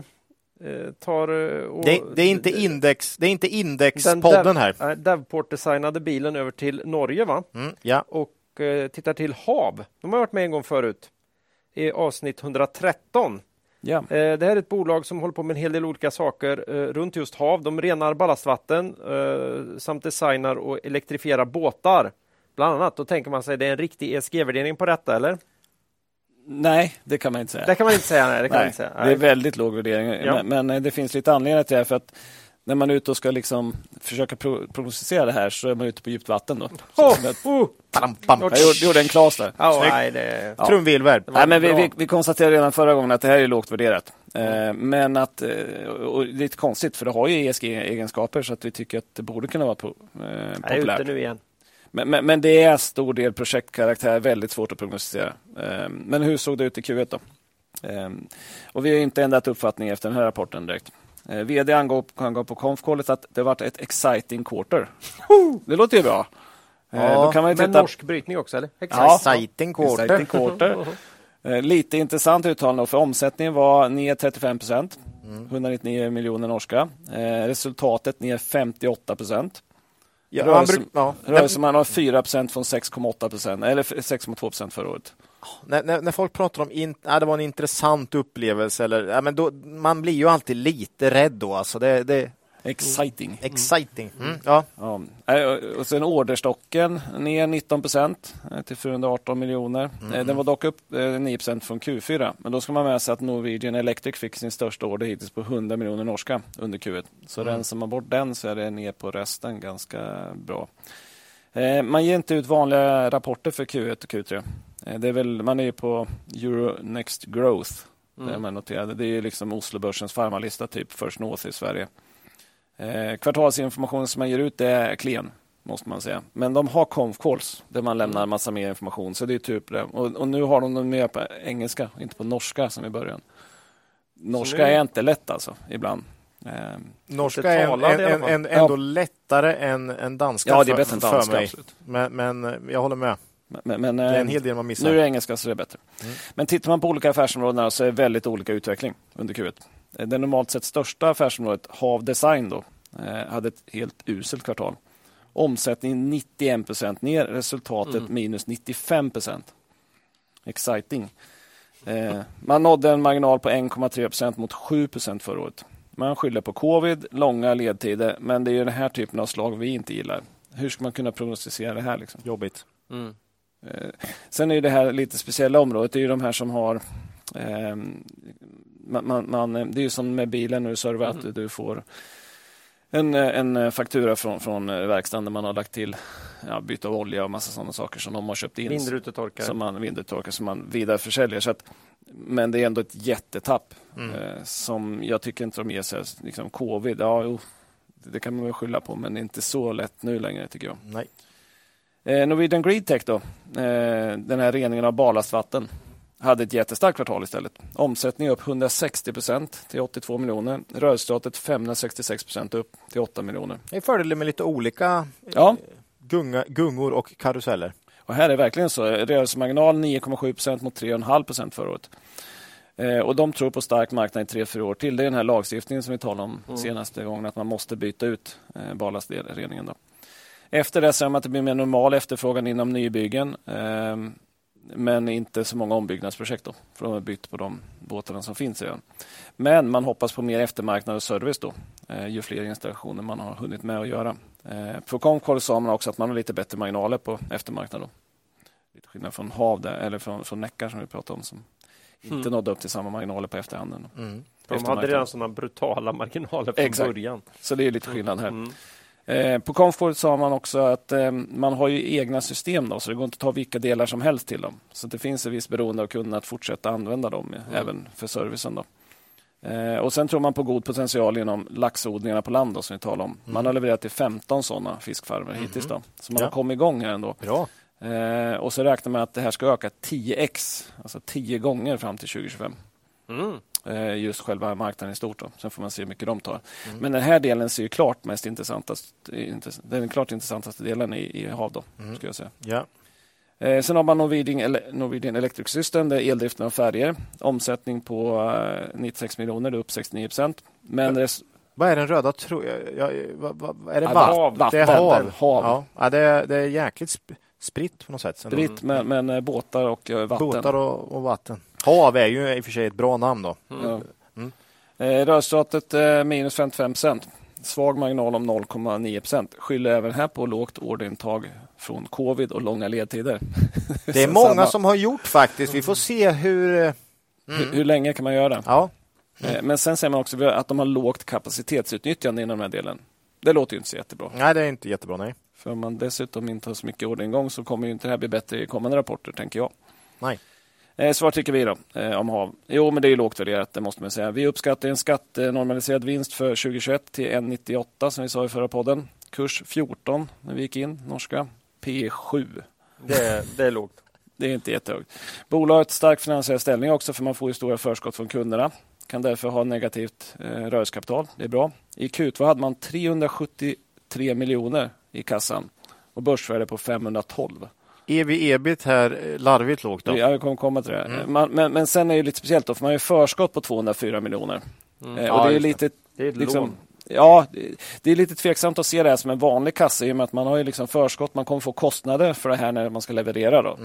eh tar
eh, och, det, det, är inte index, det är inte indexpodden här.
Nej, Devport designade bilen över till Norge va?
Mm, ja.
Och eh, tittar till HAV. De har varit med en gång förut. I avsnitt 113.
Ja.
Eh, Det här är ett bolag som håller på med en hel del olika saker eh, runt just hav. De renar ballastvatten eh, samt designar och elektrifierar båtar. Bland annat. Då tänker man sig det är en riktig ESG-värdering på detta, eller?
Nej, det kan man inte säga.
Det kan man inte säga. Nej, det kan man
Nej,
inte säga.
det är
Nej.
väldigt låg värdering.
Ja.
Men, men eh, det finns lite anledningar till det. här, För att när man är ute och ska liksom försöka pro prognostisera det här så är man ute på djupt vatten. Då.
Oh,
att-
oh.
Bam, bam.
Jag gjorde, gjorde en klas där.
Ja,
Snyggt.
nej, det...
Ja.
Trumvirvel.
Nej, men vi, vi, vi konstaterade redan förra gången att det här är lågt värderat. Eh, men att, eh, och det är lite konstigt för det har ju ESG-egenskaper så att vi tycker att det borde kunna vara po eh,
Jag är ute
populärt.
nu igen.
Men, men, men det är stor del projektkaraktär, väldigt svårt att prognostisera. Eh, men hur såg det ut i Q1 då? Eh, och vi har inte ändrat uppfattning efter den här rapporten direkt. Eh, VD angav, angav på konfkollet att det varit ett exciting quarter. Det låter ju bra.
Ja,
Med
titta
norsk brytning också, eller?
Ja.
Exciting quarter.
Exciting quarter. Lite intressant uttalande för omsättningen var ner 35 procent. 199 miljoner norska. Resultatet ner 58 procent.
Ja,
Rörelse-
ja.
Rörelseman har 4 procent från 6,8 procent, eller 6,2 procent förra året.
När, när, när folk pratar om in, ja, det var en intressant upplevelse, eller, ja, men då, man blir ju alltid lite rädd då. Alltså det, det
Exciting.
exciting. Mm. Ja.
Ja. Eh, och- sen orderstocken ner 19 procent eh, till 418 miljoner. Eh, Den var dock upp eh, 9 procent från Q4. Men då ska man med sig att Norwegian Electric fick sin största order hittills på 100 miljoner norska under Q1. Så rensar man bort den så är det ner på resten ganska bra. Eh, Man ger inte ut vanliga rapporter för Q1 och Q3. Eh, Det är väl, man är på Euronext Growth. Där man noterade. Det är liksom Oslobörsens farmalista, typ First North i Sverige. Eh, kvartalsinformationen som man ger ut det är klen, måste man säga. Men de har conf calls där man lämnar en massa mer information. Så det är typ det. Och, och nu har de den med på engelska, inte på norska som i början. Norska
nu-
är inte lätt alltså, ibland. Eh,
Norska är en, en, en, ändå lättare än, än danska
ja, det är
för,
bättre än danska,
mig.
absolut.
Men, men eh, jag håller med.
Men, men,
Det är en
eh,
hel del man missar.
Nu är det engelska så det är bättre. Men tittar man på olika affärsområden så är det väldigt olika utveckling under Q1. Eh, Det normalt sett största affärsområdet, Hav Design, då, eh, hade ett helt uselt kvartal. Omsättning 91 procent ner, resultatet minus 95 procent. Exciting. Eh, man nådde en marginal på 1,3 procent mot 7 procent förra året. Man skyller på covid, långa ledtider, men det är ju den här typen av slag vi inte gillar. Hur ska man kunna prognostisera det här? Liksom?
Jobbigt.
Mm.
Sen är det här lite speciella området. Det är de här som har... ehm, man, man, man, det är ju som med bilen när du servar att du får en, en faktura från, från verkstaden där man har lagt till ja, byte av olja och massa sådana saker som de har köpt in.
Vindrutetorkare.
Som man, vindrutetorkare som man vidareförsäljer. Så att, men det är ändå ett jättetapp eh, som jag tycker inte de ger sig. Liksom covid, ja, jo, det kan man väl skylla på men det är inte så lätt nu längre tycker jag.
Nej.
Eh, Norwegian Greedtech då, eh, den här reningen av barlastvatten, hade ett jättestarkt kvartal istället. Omsättning upp 160 procent till 82 miljoner. Rörelseresultatet 566 procent upp till 8 miljoner.
Det är fördelen med lite olika
Ja,
gunga, gungor och karuseller.
och här är verkligen så. Rörelsemarginal 9,7 procent mot 3,5 procent förra året. Eh, och de tror på stark marknad i tre, fyra år till. Det är den här lagstiftningen som vi talade om senaste gången, att man måste byta ut eh, barlastreningen. Då. Efter det ser man att det blir mer normal efterfrågan inom nybyggen. Eh, men inte så många ombyggnadsprojekt då, för de har bytt på de båtarna som finns redan. Men man hoppas på mer eftermarknad och service då, eh, ju fler installationer man har hunnit med att göra. Eh, på Comcall sa man också att man har lite bättre marginaler på eftermarknad. Då. Lite skillnad från HAV, där, eller från, från Neckar som vi pratade om, som inte nådde upp till samma marginaler på efterhanden.
Mm.
De hade redan sådana brutala marginaler från
Exakt.
början.
Så det är lite skillnad här.
Mm.
Eh, på Comfort sa man också att eh, man har ju egna system då, så det går inte att ta vilka delar som helst till dem. Så det finns ett visst beroende av kunderna att fortsätta använda dem eh, även för servicen. Då. Eh, och sen tror man på god potential inom laxodlingarna på land då, som vi talade om. Man har levererat till 15 sådana fiskfarmer hittills. Då. Så man
Ja.
har kommit igång här ändå.
Bra.
Eh, och så räknar man att det här ska öka 10x, alltså 10 gånger fram till 2025.
Mm.
Eh, just själva marknaden i stort. Då. Sen får man se hur mycket de tar.
Mm.
Men den här delen ser ju klart mest intressantast, intress- den klart intressantaste delen i, i HAV. Då,
Mm.
jag säga.
Ja.
Eh, sen har man Norwegian, Ele- Norwegian Electric System, det är eldriften av färger. Omsättning på eh, 96 miljoner, det är upp 69 procent. Men
Vad är den röda tro... Ja, vad, vad, är det
Ja,
vatten? Det är hav.
Hav.
Ja. Ja, det, är, det är jäkligt sp- spritt på något sätt.
spritt, men, men eh, båtar och eh, vatten.
Båtar och, och vatten. Hav är ju i och för sig ett bra namn då.
Eh, Rörelseresultatet eh, minus 55 procent. Svag marginal om 0,9 procent. Skyller även här på lågt orderintag från covid och långa ledtider.
Det är många som har gjort faktiskt. Vi får se hur... eh,
Hur, hur länge kan man göra det?
Ja,
Eh, Men sen säger man också att de har lågt kapacitetsutnyttjande inom den här delen. Det låter ju inte så jättebra.
nej det är inte jättebra nej.
För om man dessutom inte har så mycket orderingång så kommer ju inte det här bli bättre i kommande rapporter, tänker jag.
Nej.
Eh, så vad tycker vi då eh, om HAV? Jo, men det är lågt värderat, det måste man säga. Vi uppskattar en skattenormaliserad vinst för 2021 till 1,98 som vi sa i förra podden. Kurs 14 när vi gick in, norska. P 7.
Det, det är lågt.
Det är inte jättehögt. Bolaget har stark finansiell ställning också för man får ju stora förskott från kunderna. Kan därför ha negativt eh, rörelsekapital. Det är bra. I Q2 hade man 373 miljoner i kassan och börsvärde på 512.
EV ebit här, eh, larvigt lågt då.
Ja, jag kommer komma till det. Man, men, men sen är det lite speciellt då, för man har förskott på 204 miljoner. Eh, och
Ja,
det är lite
Det är ett
liksom,
lån.
Ja, det- är lite tveksamt att se det här som en vanlig kassa i och med att man har ju liksom förskott. Man kommer få kostnader för det här när man ska leverera. Då.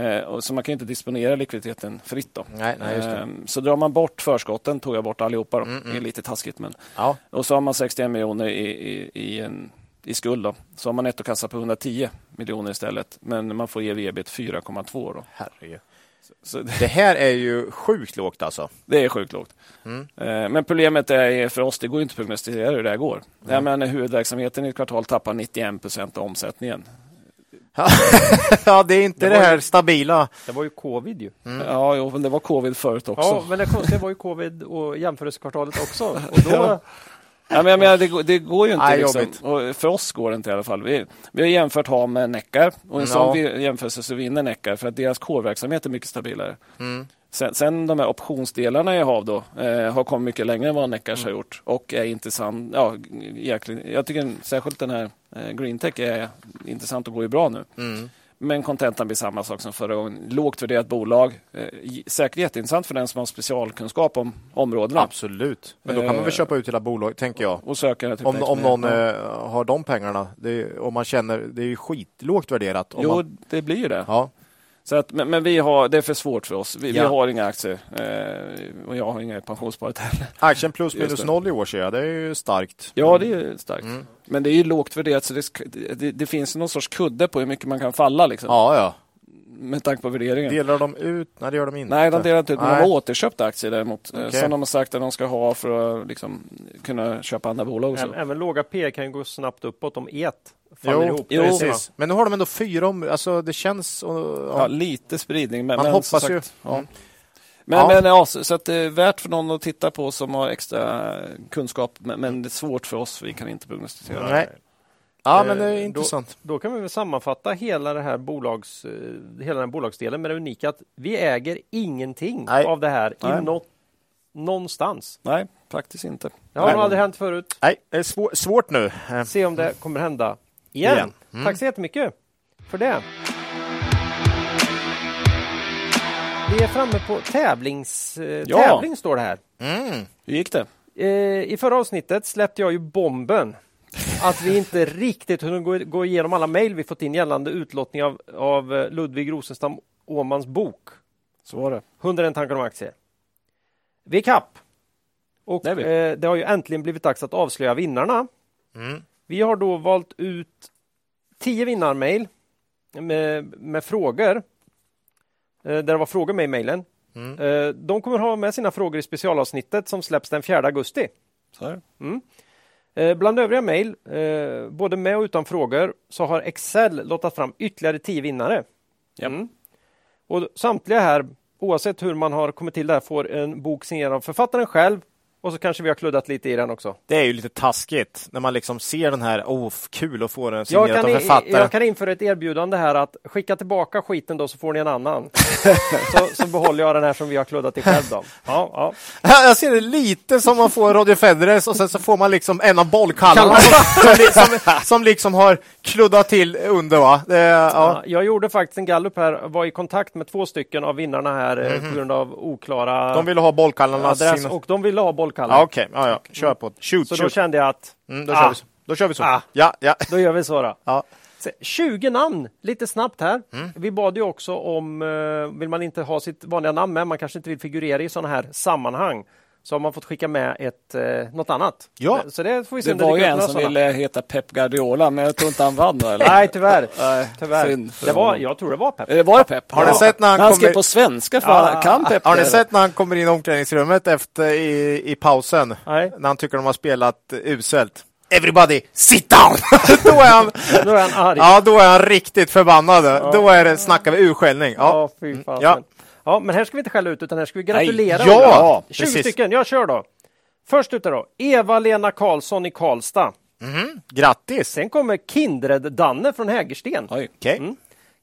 Eh, och så man kan inte disponera likviditeten fritt. Då.
Nej, nej.
Eh, så drar man bort förskotten, tog jag bort allihopa. Då. Det är lite taskigt. Men...
Ja.
Och så har man 61 miljoner i, i, i, en, i skuld. Då. Så har man nettokassa på 110 miljoner istället. Men man får ev ebit 4,2. Då.
Herregud.
Så det,
Det här är ju sjukt lågt alltså.
det är sjukt lågt.
Mm.
Eh, Men problemet är för oss, det går inte att prognostisera hur det här går. Jag menar, huvudverksamheten i ett kvartal tappar 91 procent av omsättningen.
ja, det är inte
Det
det,
var ju-
här stabila.
Det var ju covid ju.
Ja, jo, men det var covid förut också.
Ja, men det konstiga var ju covid och jämförelsekvartalet också. Och då,
Ja. Men jag menar, det, går- det går ju inte.
Nej,
liksom. för oss går det inte i alla fall. Vi, vi har jämfört HAM med Neckar och en
Ja.
sån jämförelse så vinner Neckar för att deras core-verksamhet är mycket stabilare.
Mm.
Sen, sen de här optionsdelarna i HAV då, eh, har kommit mycket längre än vad Neckars har gjort och är intressant. Ja, egentligen, jag tycker särskilt den här eh, Greentech är intressant och går ju bra nu.
Mm.
Men kontentan blir samma sak som förra gången. Lågt värderat bolag. Eh, säkert jätteintressant för den som har specialkunskap om områdena.
Absolut. Men då kan man väl
Eh,
köpa ut hela bolag, tänker jag.
Och söka till
Om, om någon eh, har de pengarna. Det om man känner, det är ju skitlågt värderat. Om
Jo,
man,
det blir ju det.
ja.
Så att, men, men vi har, det är för svårt för oss. Vi, vi
Ja.
har inga aktier eh, och jag har inga i pensionssparet heller.
Aktien plus minus noll i år ser jag. Det är ju starkt.
Ja, det är ju starkt.
Mm.
Men det är ju lågt värderat så det, det, det finns någon sorts kudde på hur mycket man kan falla liksom,
Ja, ja.
med tanke på värderingen.
Delar de ut? Nej, det gör de inte.
Nej, de delar inte ut, men de har återköpt aktier däremot. eh,
Okej.
Som de har sagt att de ska ha för att liksom, kunna köpa andra bolag. Och så.
även, även låga P kan ju gå snabbt uppåt om et faller
Jo,
ihop.
jo.
Precis. Men nu har de ändå fyra om... Alltså det känns... och-
Ja,
Ja.
lite spridning. Men,
Man
men
hoppas
som
ju.
sagt, Ja.
Mm.
Men,
Ja.
men ja, så, så att det är värt för någon att titta på som har extra kunskap. Men, men det är svårt för oss, vi kan inte prognostisera.
Nej. Ja, men det
Eh,
är
då-
intressant.
Då kan vi väl sammanfatta hela, det här bolags, eh, hela den här bolagsdelen med det unika att vi äger ingenting
Nej.
av det här
Nej.
i något, någonstans.
Nej, faktiskt inte.
Det har
Nej.
aldrig hänt förut.
Nej, det är svår, svårt nu. Eh,
Se om det kommer hända igen.
Igen. Mm.
Tack så jättemycket för det. Vi är framme på tävlings, eh,
Ja.
tävling står det här.
Mm.
Hur gick det?
Eh, I förra avsnittet släppte jag ju bomben att vi inte riktigt kunde gå, igenom alla mejl vi fått in gällande utlottning av, av eh, Ludvig Rosenstam Åmans bok
Så var det.
101 tankar om aktier. Vi är kapp. Och
Det är vi.
eh, det har ju äntligen blivit dags att avslöja vinnarna.
Mm.
Vi har då valt ut 10 vinnarmail med, med frågor. Eh, där det var frågor med i mejlen.
Mm.
Eh, de kommer ha med sina frågor i specialavsnittet som släpps den 4 augusti.
Så här.
Eh, Bland övriga mejl, både med och utan frågor, så har Excel lottat fram ytterligare 10 vinnare.
Japp.
Mm. Och samtliga här, oavsett hur man har kommit till det här, får en bok signerad av författaren själv och så kanske vi har kluddat lite i den också.
Det är ju lite taskigt när man liksom ser den här, oh, kul att få den signerad av författaren.
jag kan införa ett erbjudande här att skicka tillbaka skiten då så får ni en annan. så, så behåller jag den här som vi har kluddat i själv då. Ja, ja.
Jag ser det lite som man får Roger Federers och sen så får man liksom en av bollkallarna som, som, li- som, som liksom har kluddat till under va. Det, ja.
Ja, jag gjorde faktiskt en gallup här, var i kontakt med två stycken av vinnarna här eh, på grund av oklara.
De ville ha bollkallarnas
adress och de ville ha bollkallar.
Ja, Okej, ja, ja. kör på. Shoot,
Så då
shoot.
kände jag att
Mm, då,
Ah.
kör vi så. då kör vi så.
Ah.
Ja, ja.
då gör vi så då.
ja.
Se, 20 namn, lite snabbt här. Vi bad ju också om, eh, vill man inte ha sitt vanliga namn med, man kanske inte vill figurera i sådana här sammanhang, så har man fått skicka med ett, eh, något annat.
Ja.
Så det får vi se
Det var ju en som ville heta Pep Guardiola, men jag tror inte han vann. då, Eller?
Nej, tyvärr.
Nej,
tyvärr.
synd
Det var, jag tror det var Pep.
Eh, Var det Pep?
Har ni sett när han
han skrev
kommer-
på svenska? För han kan Pep
Har ni sett när han kommer in i omklädningsrummet efter i, i pausen?
Nej.
När han tycker de har spelat eh, uselt. Everybody sit down! då, är han,
Nu är han arg.
ja, då är han riktigt förbannad. Då är det, snackar vi urskällning.
Ja,
Ja.
fy fan.
Ja.
Ja. men här ska vi inte skälla ut, utan här ska vi gratulera.
Nej, ja,
Ola. 20
precis.
stycken, jag kör då. Först ut då, Eva-Lena Karlsson i Karlstad.
Grattis!
Sen kommer Kindred-Danne från Hägersten.
Oj.
Okej.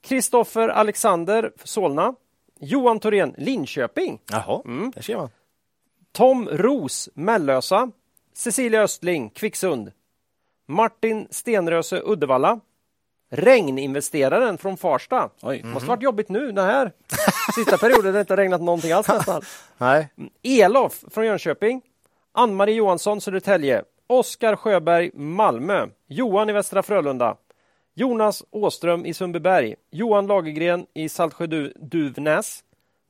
Kristoffer Alexander, Solna. Johan Thorén, Linköping.
Jaha,
Mm.
där ser man.
Tom Ros, Mellösa. Cecilia Östling, Kvicksund. Martin Stenröse, Uddevalla. Regninvesteraren från Farsta.
Oj.
Det måste varit jobbigt nu den här sista perioden det inte har regnat någonting alls nästan.
Nej.
Elof från Jönköping. Ann-Marie Johansson, Södertälje. Oskar Sjöberg, Malmö. Johan i Västra Frölunda. Jonas Åström i Sundbyberg. Johan Lagergren i Saltsjö-Duvnäs.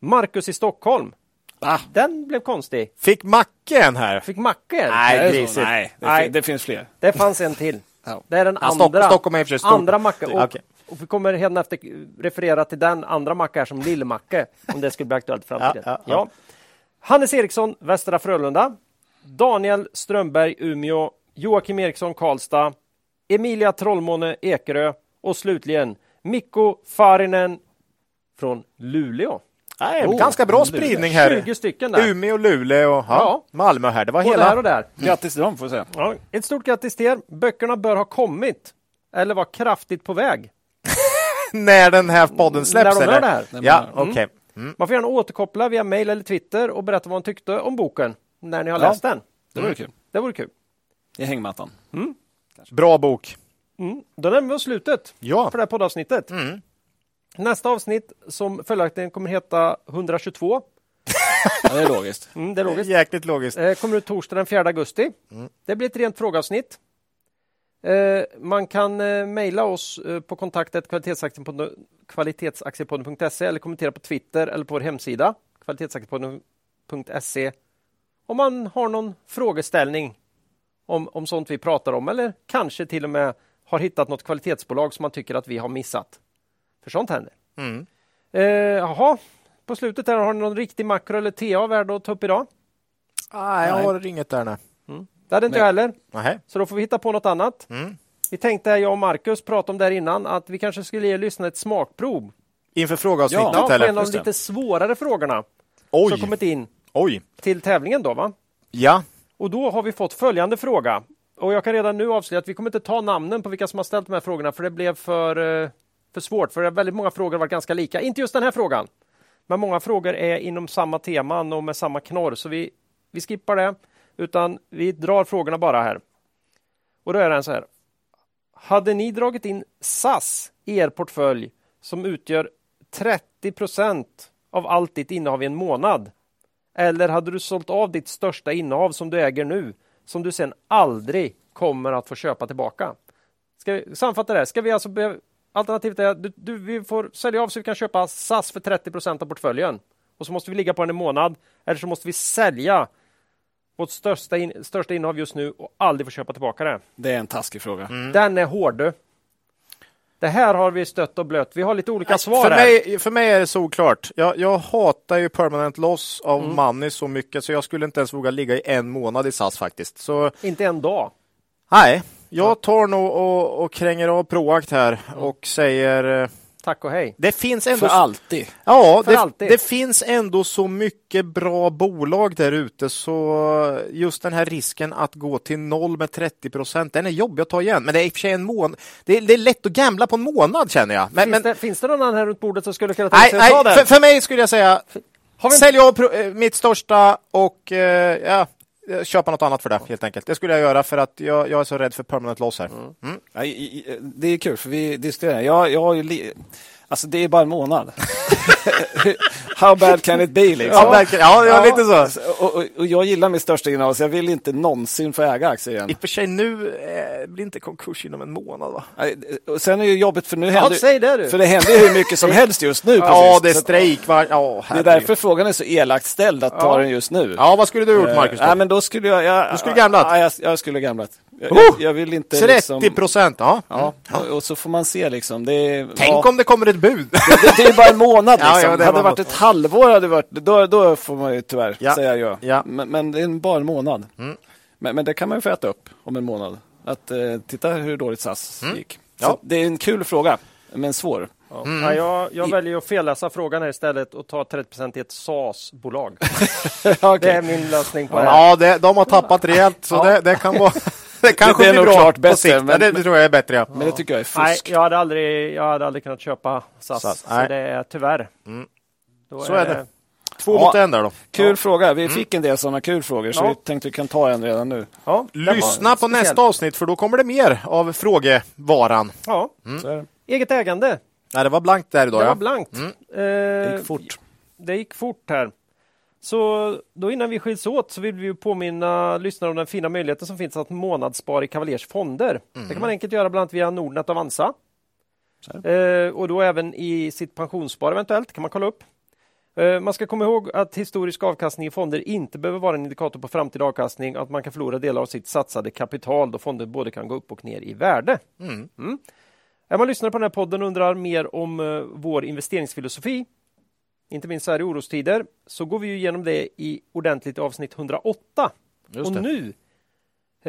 Marcus i Stockholm.
Ah,
Den blev konstig.
Fick Macke en här?
Fick Macke en?
Nej,
det. Nej, det,
Nej.
fin- det finns fler.
Det fanns en till.
Ja.
Det är den
Ja, Stock-
andra.
Stockholm är för.
Andra Macke. Och,
Okej.
och vi kommer redan efter referera till den andra Macke här som Lill-Macke. om det skulle bli aktuellt i framtiden.
Ja, ja, ja.
Hannes Eriksson, Västra Frölunda. Daniel Strömberg, Umeå. Joakim Eriksson, Karlstad. Emilia Trollmåne, Ekerö. Och slutligen Mikko Farinen från Luleå.
Nej,
Oh,
ganska bra spridning här.
20 stycken där.
Umeå, Luleå och ja,
Ja.
Malmö här. Det var
Både
hela...
här och där.
Grattis till dem får vi säga.
Ja, ett stort grattis till er. Böckerna bör ha kommit. Eller var kraftigt på väg.
När den här podden släpps
När de
eller?
det här.
Ja,
Mm.
okej.
Man får gärna återkoppla via mail eller Twitter och berätta vad man tyckte om boken när ni har
Ja.
läst den.
Det vore kul.
Det vore kul.
I hängmattan.
Bra bok.
Mm. Då närmar vi oss slutet
Ja.
för det här poddavsnittet.
Mm.
Nästa avsnitt som följaktligen kommer heta 122.
Ja, det är logiskt.
Mm, det är logiskt.
Jäkligt logiskt.
Eh, kommer ut torsdag den 4 augusti. Det blir ett rent frågeavsnitt. Eh, man kan eh, mejla oss eh, på kontaktet kvalitetsaktiepodden- kvalitetsaktiepodden.se eller kommentera på Twitter eller på vår hemsida kvalitetsaktiepodden.se om man har någon frågeställning om, om sånt vi pratar om eller kanske till och med har hittat något kvalitetsbolag som man tycker att vi har missat. För sånt händer.
Mm.
Eh, jaha, på slutet här, har ni någon riktig makro eller TA värd att ta upp idag?
Nej, jag har inget där nu.
Det hade inte jag heller.
Nej.
Så då får vi hitta på något annat.
Mm.
Vi tänkte, jag och Marcus pratade om det här innan, att vi kanske skulle ge lyssnarna ett smakprov.
Inför frågeavsnittet
Ja, på
eller?
en av de lite svårare frågorna
Oj,
som kommit in
oj.
till tävlingen då va?
Ja,
Och då har vi fått följande fråga. Och jag kan redan nu avslöja att vi kommer inte ta namnen på vilka som har ställt de här frågorna för det blev för, eh, för svårt. För väldigt många frågor har varit ganska lika. Inte just den här frågan. Men många frågor är inom samma teman och med samma knorr. Så vi, vi skippar det. Utan vi drar frågorna bara här. Och då är den så här. Hade ni dragit in SAS i er portfölj som utgör 30 procent av allt ditt innehav i en månad? Eller hade du sålt av ditt största innehav som du äger nu, som du sen aldrig kommer att få köpa tillbaka? Ska vi sammanfatta det? här? Ska vi alltså alternativet är att du, du, vi får sälja av så vi kan köpa SAS för 30 procent av portföljen och så måste vi ligga på den en månad. Eller så måste vi sälja vårt största, in, största innehav just nu och aldrig få köpa tillbaka det.
Det är en taskig fråga.
Den är hård. Det här har vi stött och blött. Vi har lite olika svar
för
här.
mig, för mig är det såklart. Jag, jag hatar ju permanent loss av
Mm.
money så mycket så jag skulle inte ens våga ligga i en månad i SAS faktiskt. Så
Inte en dag.
nej, jag tar nog och, och kränger av Proact här och säger eh,
Tack och hej.
det finns ändå
För alltid.
Ja,
För
det,
alltid.
det finns ändå så mycket bra bolag där ute så just den här risken att gå till noll med 30 procent, den är jobbig att ta igen. Men det är i och för sig en månad. Det det är lätt att gambla på en månad känner jag. Men,
Finns,
men,
det, finns det någon annan här runt bordet som skulle kunna tänka sig att ta den?
för, för mig skulle jag säga sälj av eh, mitt största och eh, ja, köpa något annat för det helt enkelt. Det skulle jag göra för att jag, jag är så rädd för permanent loss här. Mm.
I- i- det är kul för vi diskuterar. Jag, jag har ju. Alltså det är bara en månad. how bad can it be? Liksom.
Ja, verkligen. ja, ja, lite så.
Och, och, och jag gillar mitt största innehav, så jag vill inte någonsin få äga aktier igen.
I och för sig nu eh, blir inte konkurs inom en månad va?
Och sen är det ju jobbigt, för nu
Ja,
händer
säg det du.
För det händer hur mycket som helst just nu.
Ja,
precis.
det är strejk. Va? Ja,
Det är därför frågan är så elakt ställd att ta
Ja.
den just nu.
Ja, vad skulle du gjort Marcus?
Nej,
Då?
men då skulle jag... jag
Du skulle gamblat?
Ja, jag, jag skulle gamblat. Jag,
Oh!
jag, jag vill inte
30
liksom...
procent, ja.
Ja, och, så får man se liksom. Det är,
Tänk
ja,
om det kommer ett bud.
det, det är bara en månad liksom.
ja, det
hade det varit
något.
ett halvår, hade det varit, då, då får man ju tyvärr
Ja.
säga ja.
Ja.
Men, men det är en- bara en månad.
Mm.
Men, men det kan man ju få äta upp om en månad. Att eh, titta hur dåligt SAS gick. Så
Mm. Ja.
Det är en kul fråga, men svår.
Mm.
Ja, jag, jag väljer att felläsa frågan här istället och ta 30 i ett SAS-bolag.
Okej.
Det är min lösning på det.
Ja, det, de har tappat rejält, så
Ja.
det, det kan vara... Det kanske
Det är
blir bra
klart
på
bättre,
sikt.
men-
Ja, det, det tror jag är bättre, ja.
Men det tycker jag är
Nej,
fusk.
jag hade aldrig, jag hade aldrig kunnat köpa SAS.
SAS,
så
nej.
det är tyvärr.
Mm.
Då
Så är det. Två
Ja.
mot en där då.
Kul fråga. Vi fick en del sådana kul frågor, så
Ja.
vi tänkte vi kan ta en redan nu.
Ja,
Lyssna på
speciellt.
nästa avsnitt, för då kommer det mer av frågevaran.
Ja.
Så är det.
Eget ägande.
Nej, det var blankt där idag,
Det var
ja.
blankt.
Mm.
Eh,
Det gick fort.
Det gick fort här. Så då innan vi skiljs åt så vill vi ju påminna lyssnare om den fina möjligheten som finns att månadsspara i Cavaliers fonder. Det kan man enkelt göra bland annat via Nordnet och Avanza. Eh, och då även i sitt pensionsspar eventuellt kan man kolla upp. Eh, man ska komma ihåg att historisk avkastning i fonder inte behöver vara en indikator på framtida avkastning och att man kan förlora delar av sitt satsade kapital då fonder både kan gå upp och ner i värde.
Mm.
Mm. Är man lyssnare på den här podden och undrar mer om eh, vår investeringsfilosofi, inte minst så här i orostider, så går vi ju igenom det i ordentligt avsnitt 108.
Just
och
det.
nu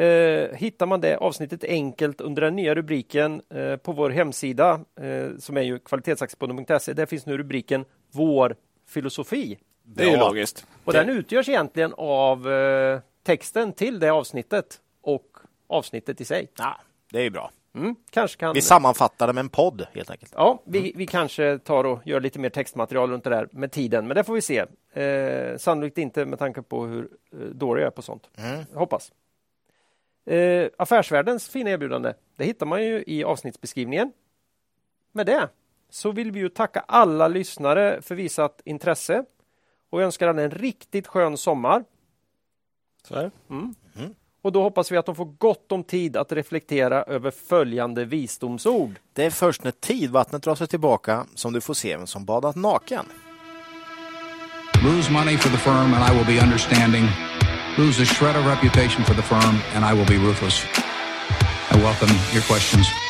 eh, hittar man det avsnittet enkelt under den nya rubriken eh, på vår hemsida eh, som är ju kvalitetsaktiepodden.se. Där finns nu rubriken Vår filosofi.
Det är ju logiskt.
Och den utgörs egentligen av eh, texten till det avsnittet och avsnittet i sig.
Ja, det är bra.
Mm, kanske kan...
Vi sammanfattar det med en podd, helt enkelt.
Ja, vi, vi kanske tar och gör lite mer textmaterial runt det där med tiden, men det får vi se. Eh, sannolikt inte med tanke på hur eh, dålig jag är på sånt.
Mm.
Hoppas. Eh, affärsvärldens fina erbjudande, det hittar man ju i avsnittsbeskrivningen. Med det så vill vi ju tacka alla lyssnare för visat intresse och önskar alla en riktigt skön sommar.
Så är det.
Och då hoppas vi att de får gott om tid att reflektera över följande visdomsord.
Det är först när tidvattnet drar sig tillbaka som du får se vem som badat naken.
Lose money for the firm and I will be understanding. Lose a shred of reputation for the firm and I will be ruthless. I welcome your questions.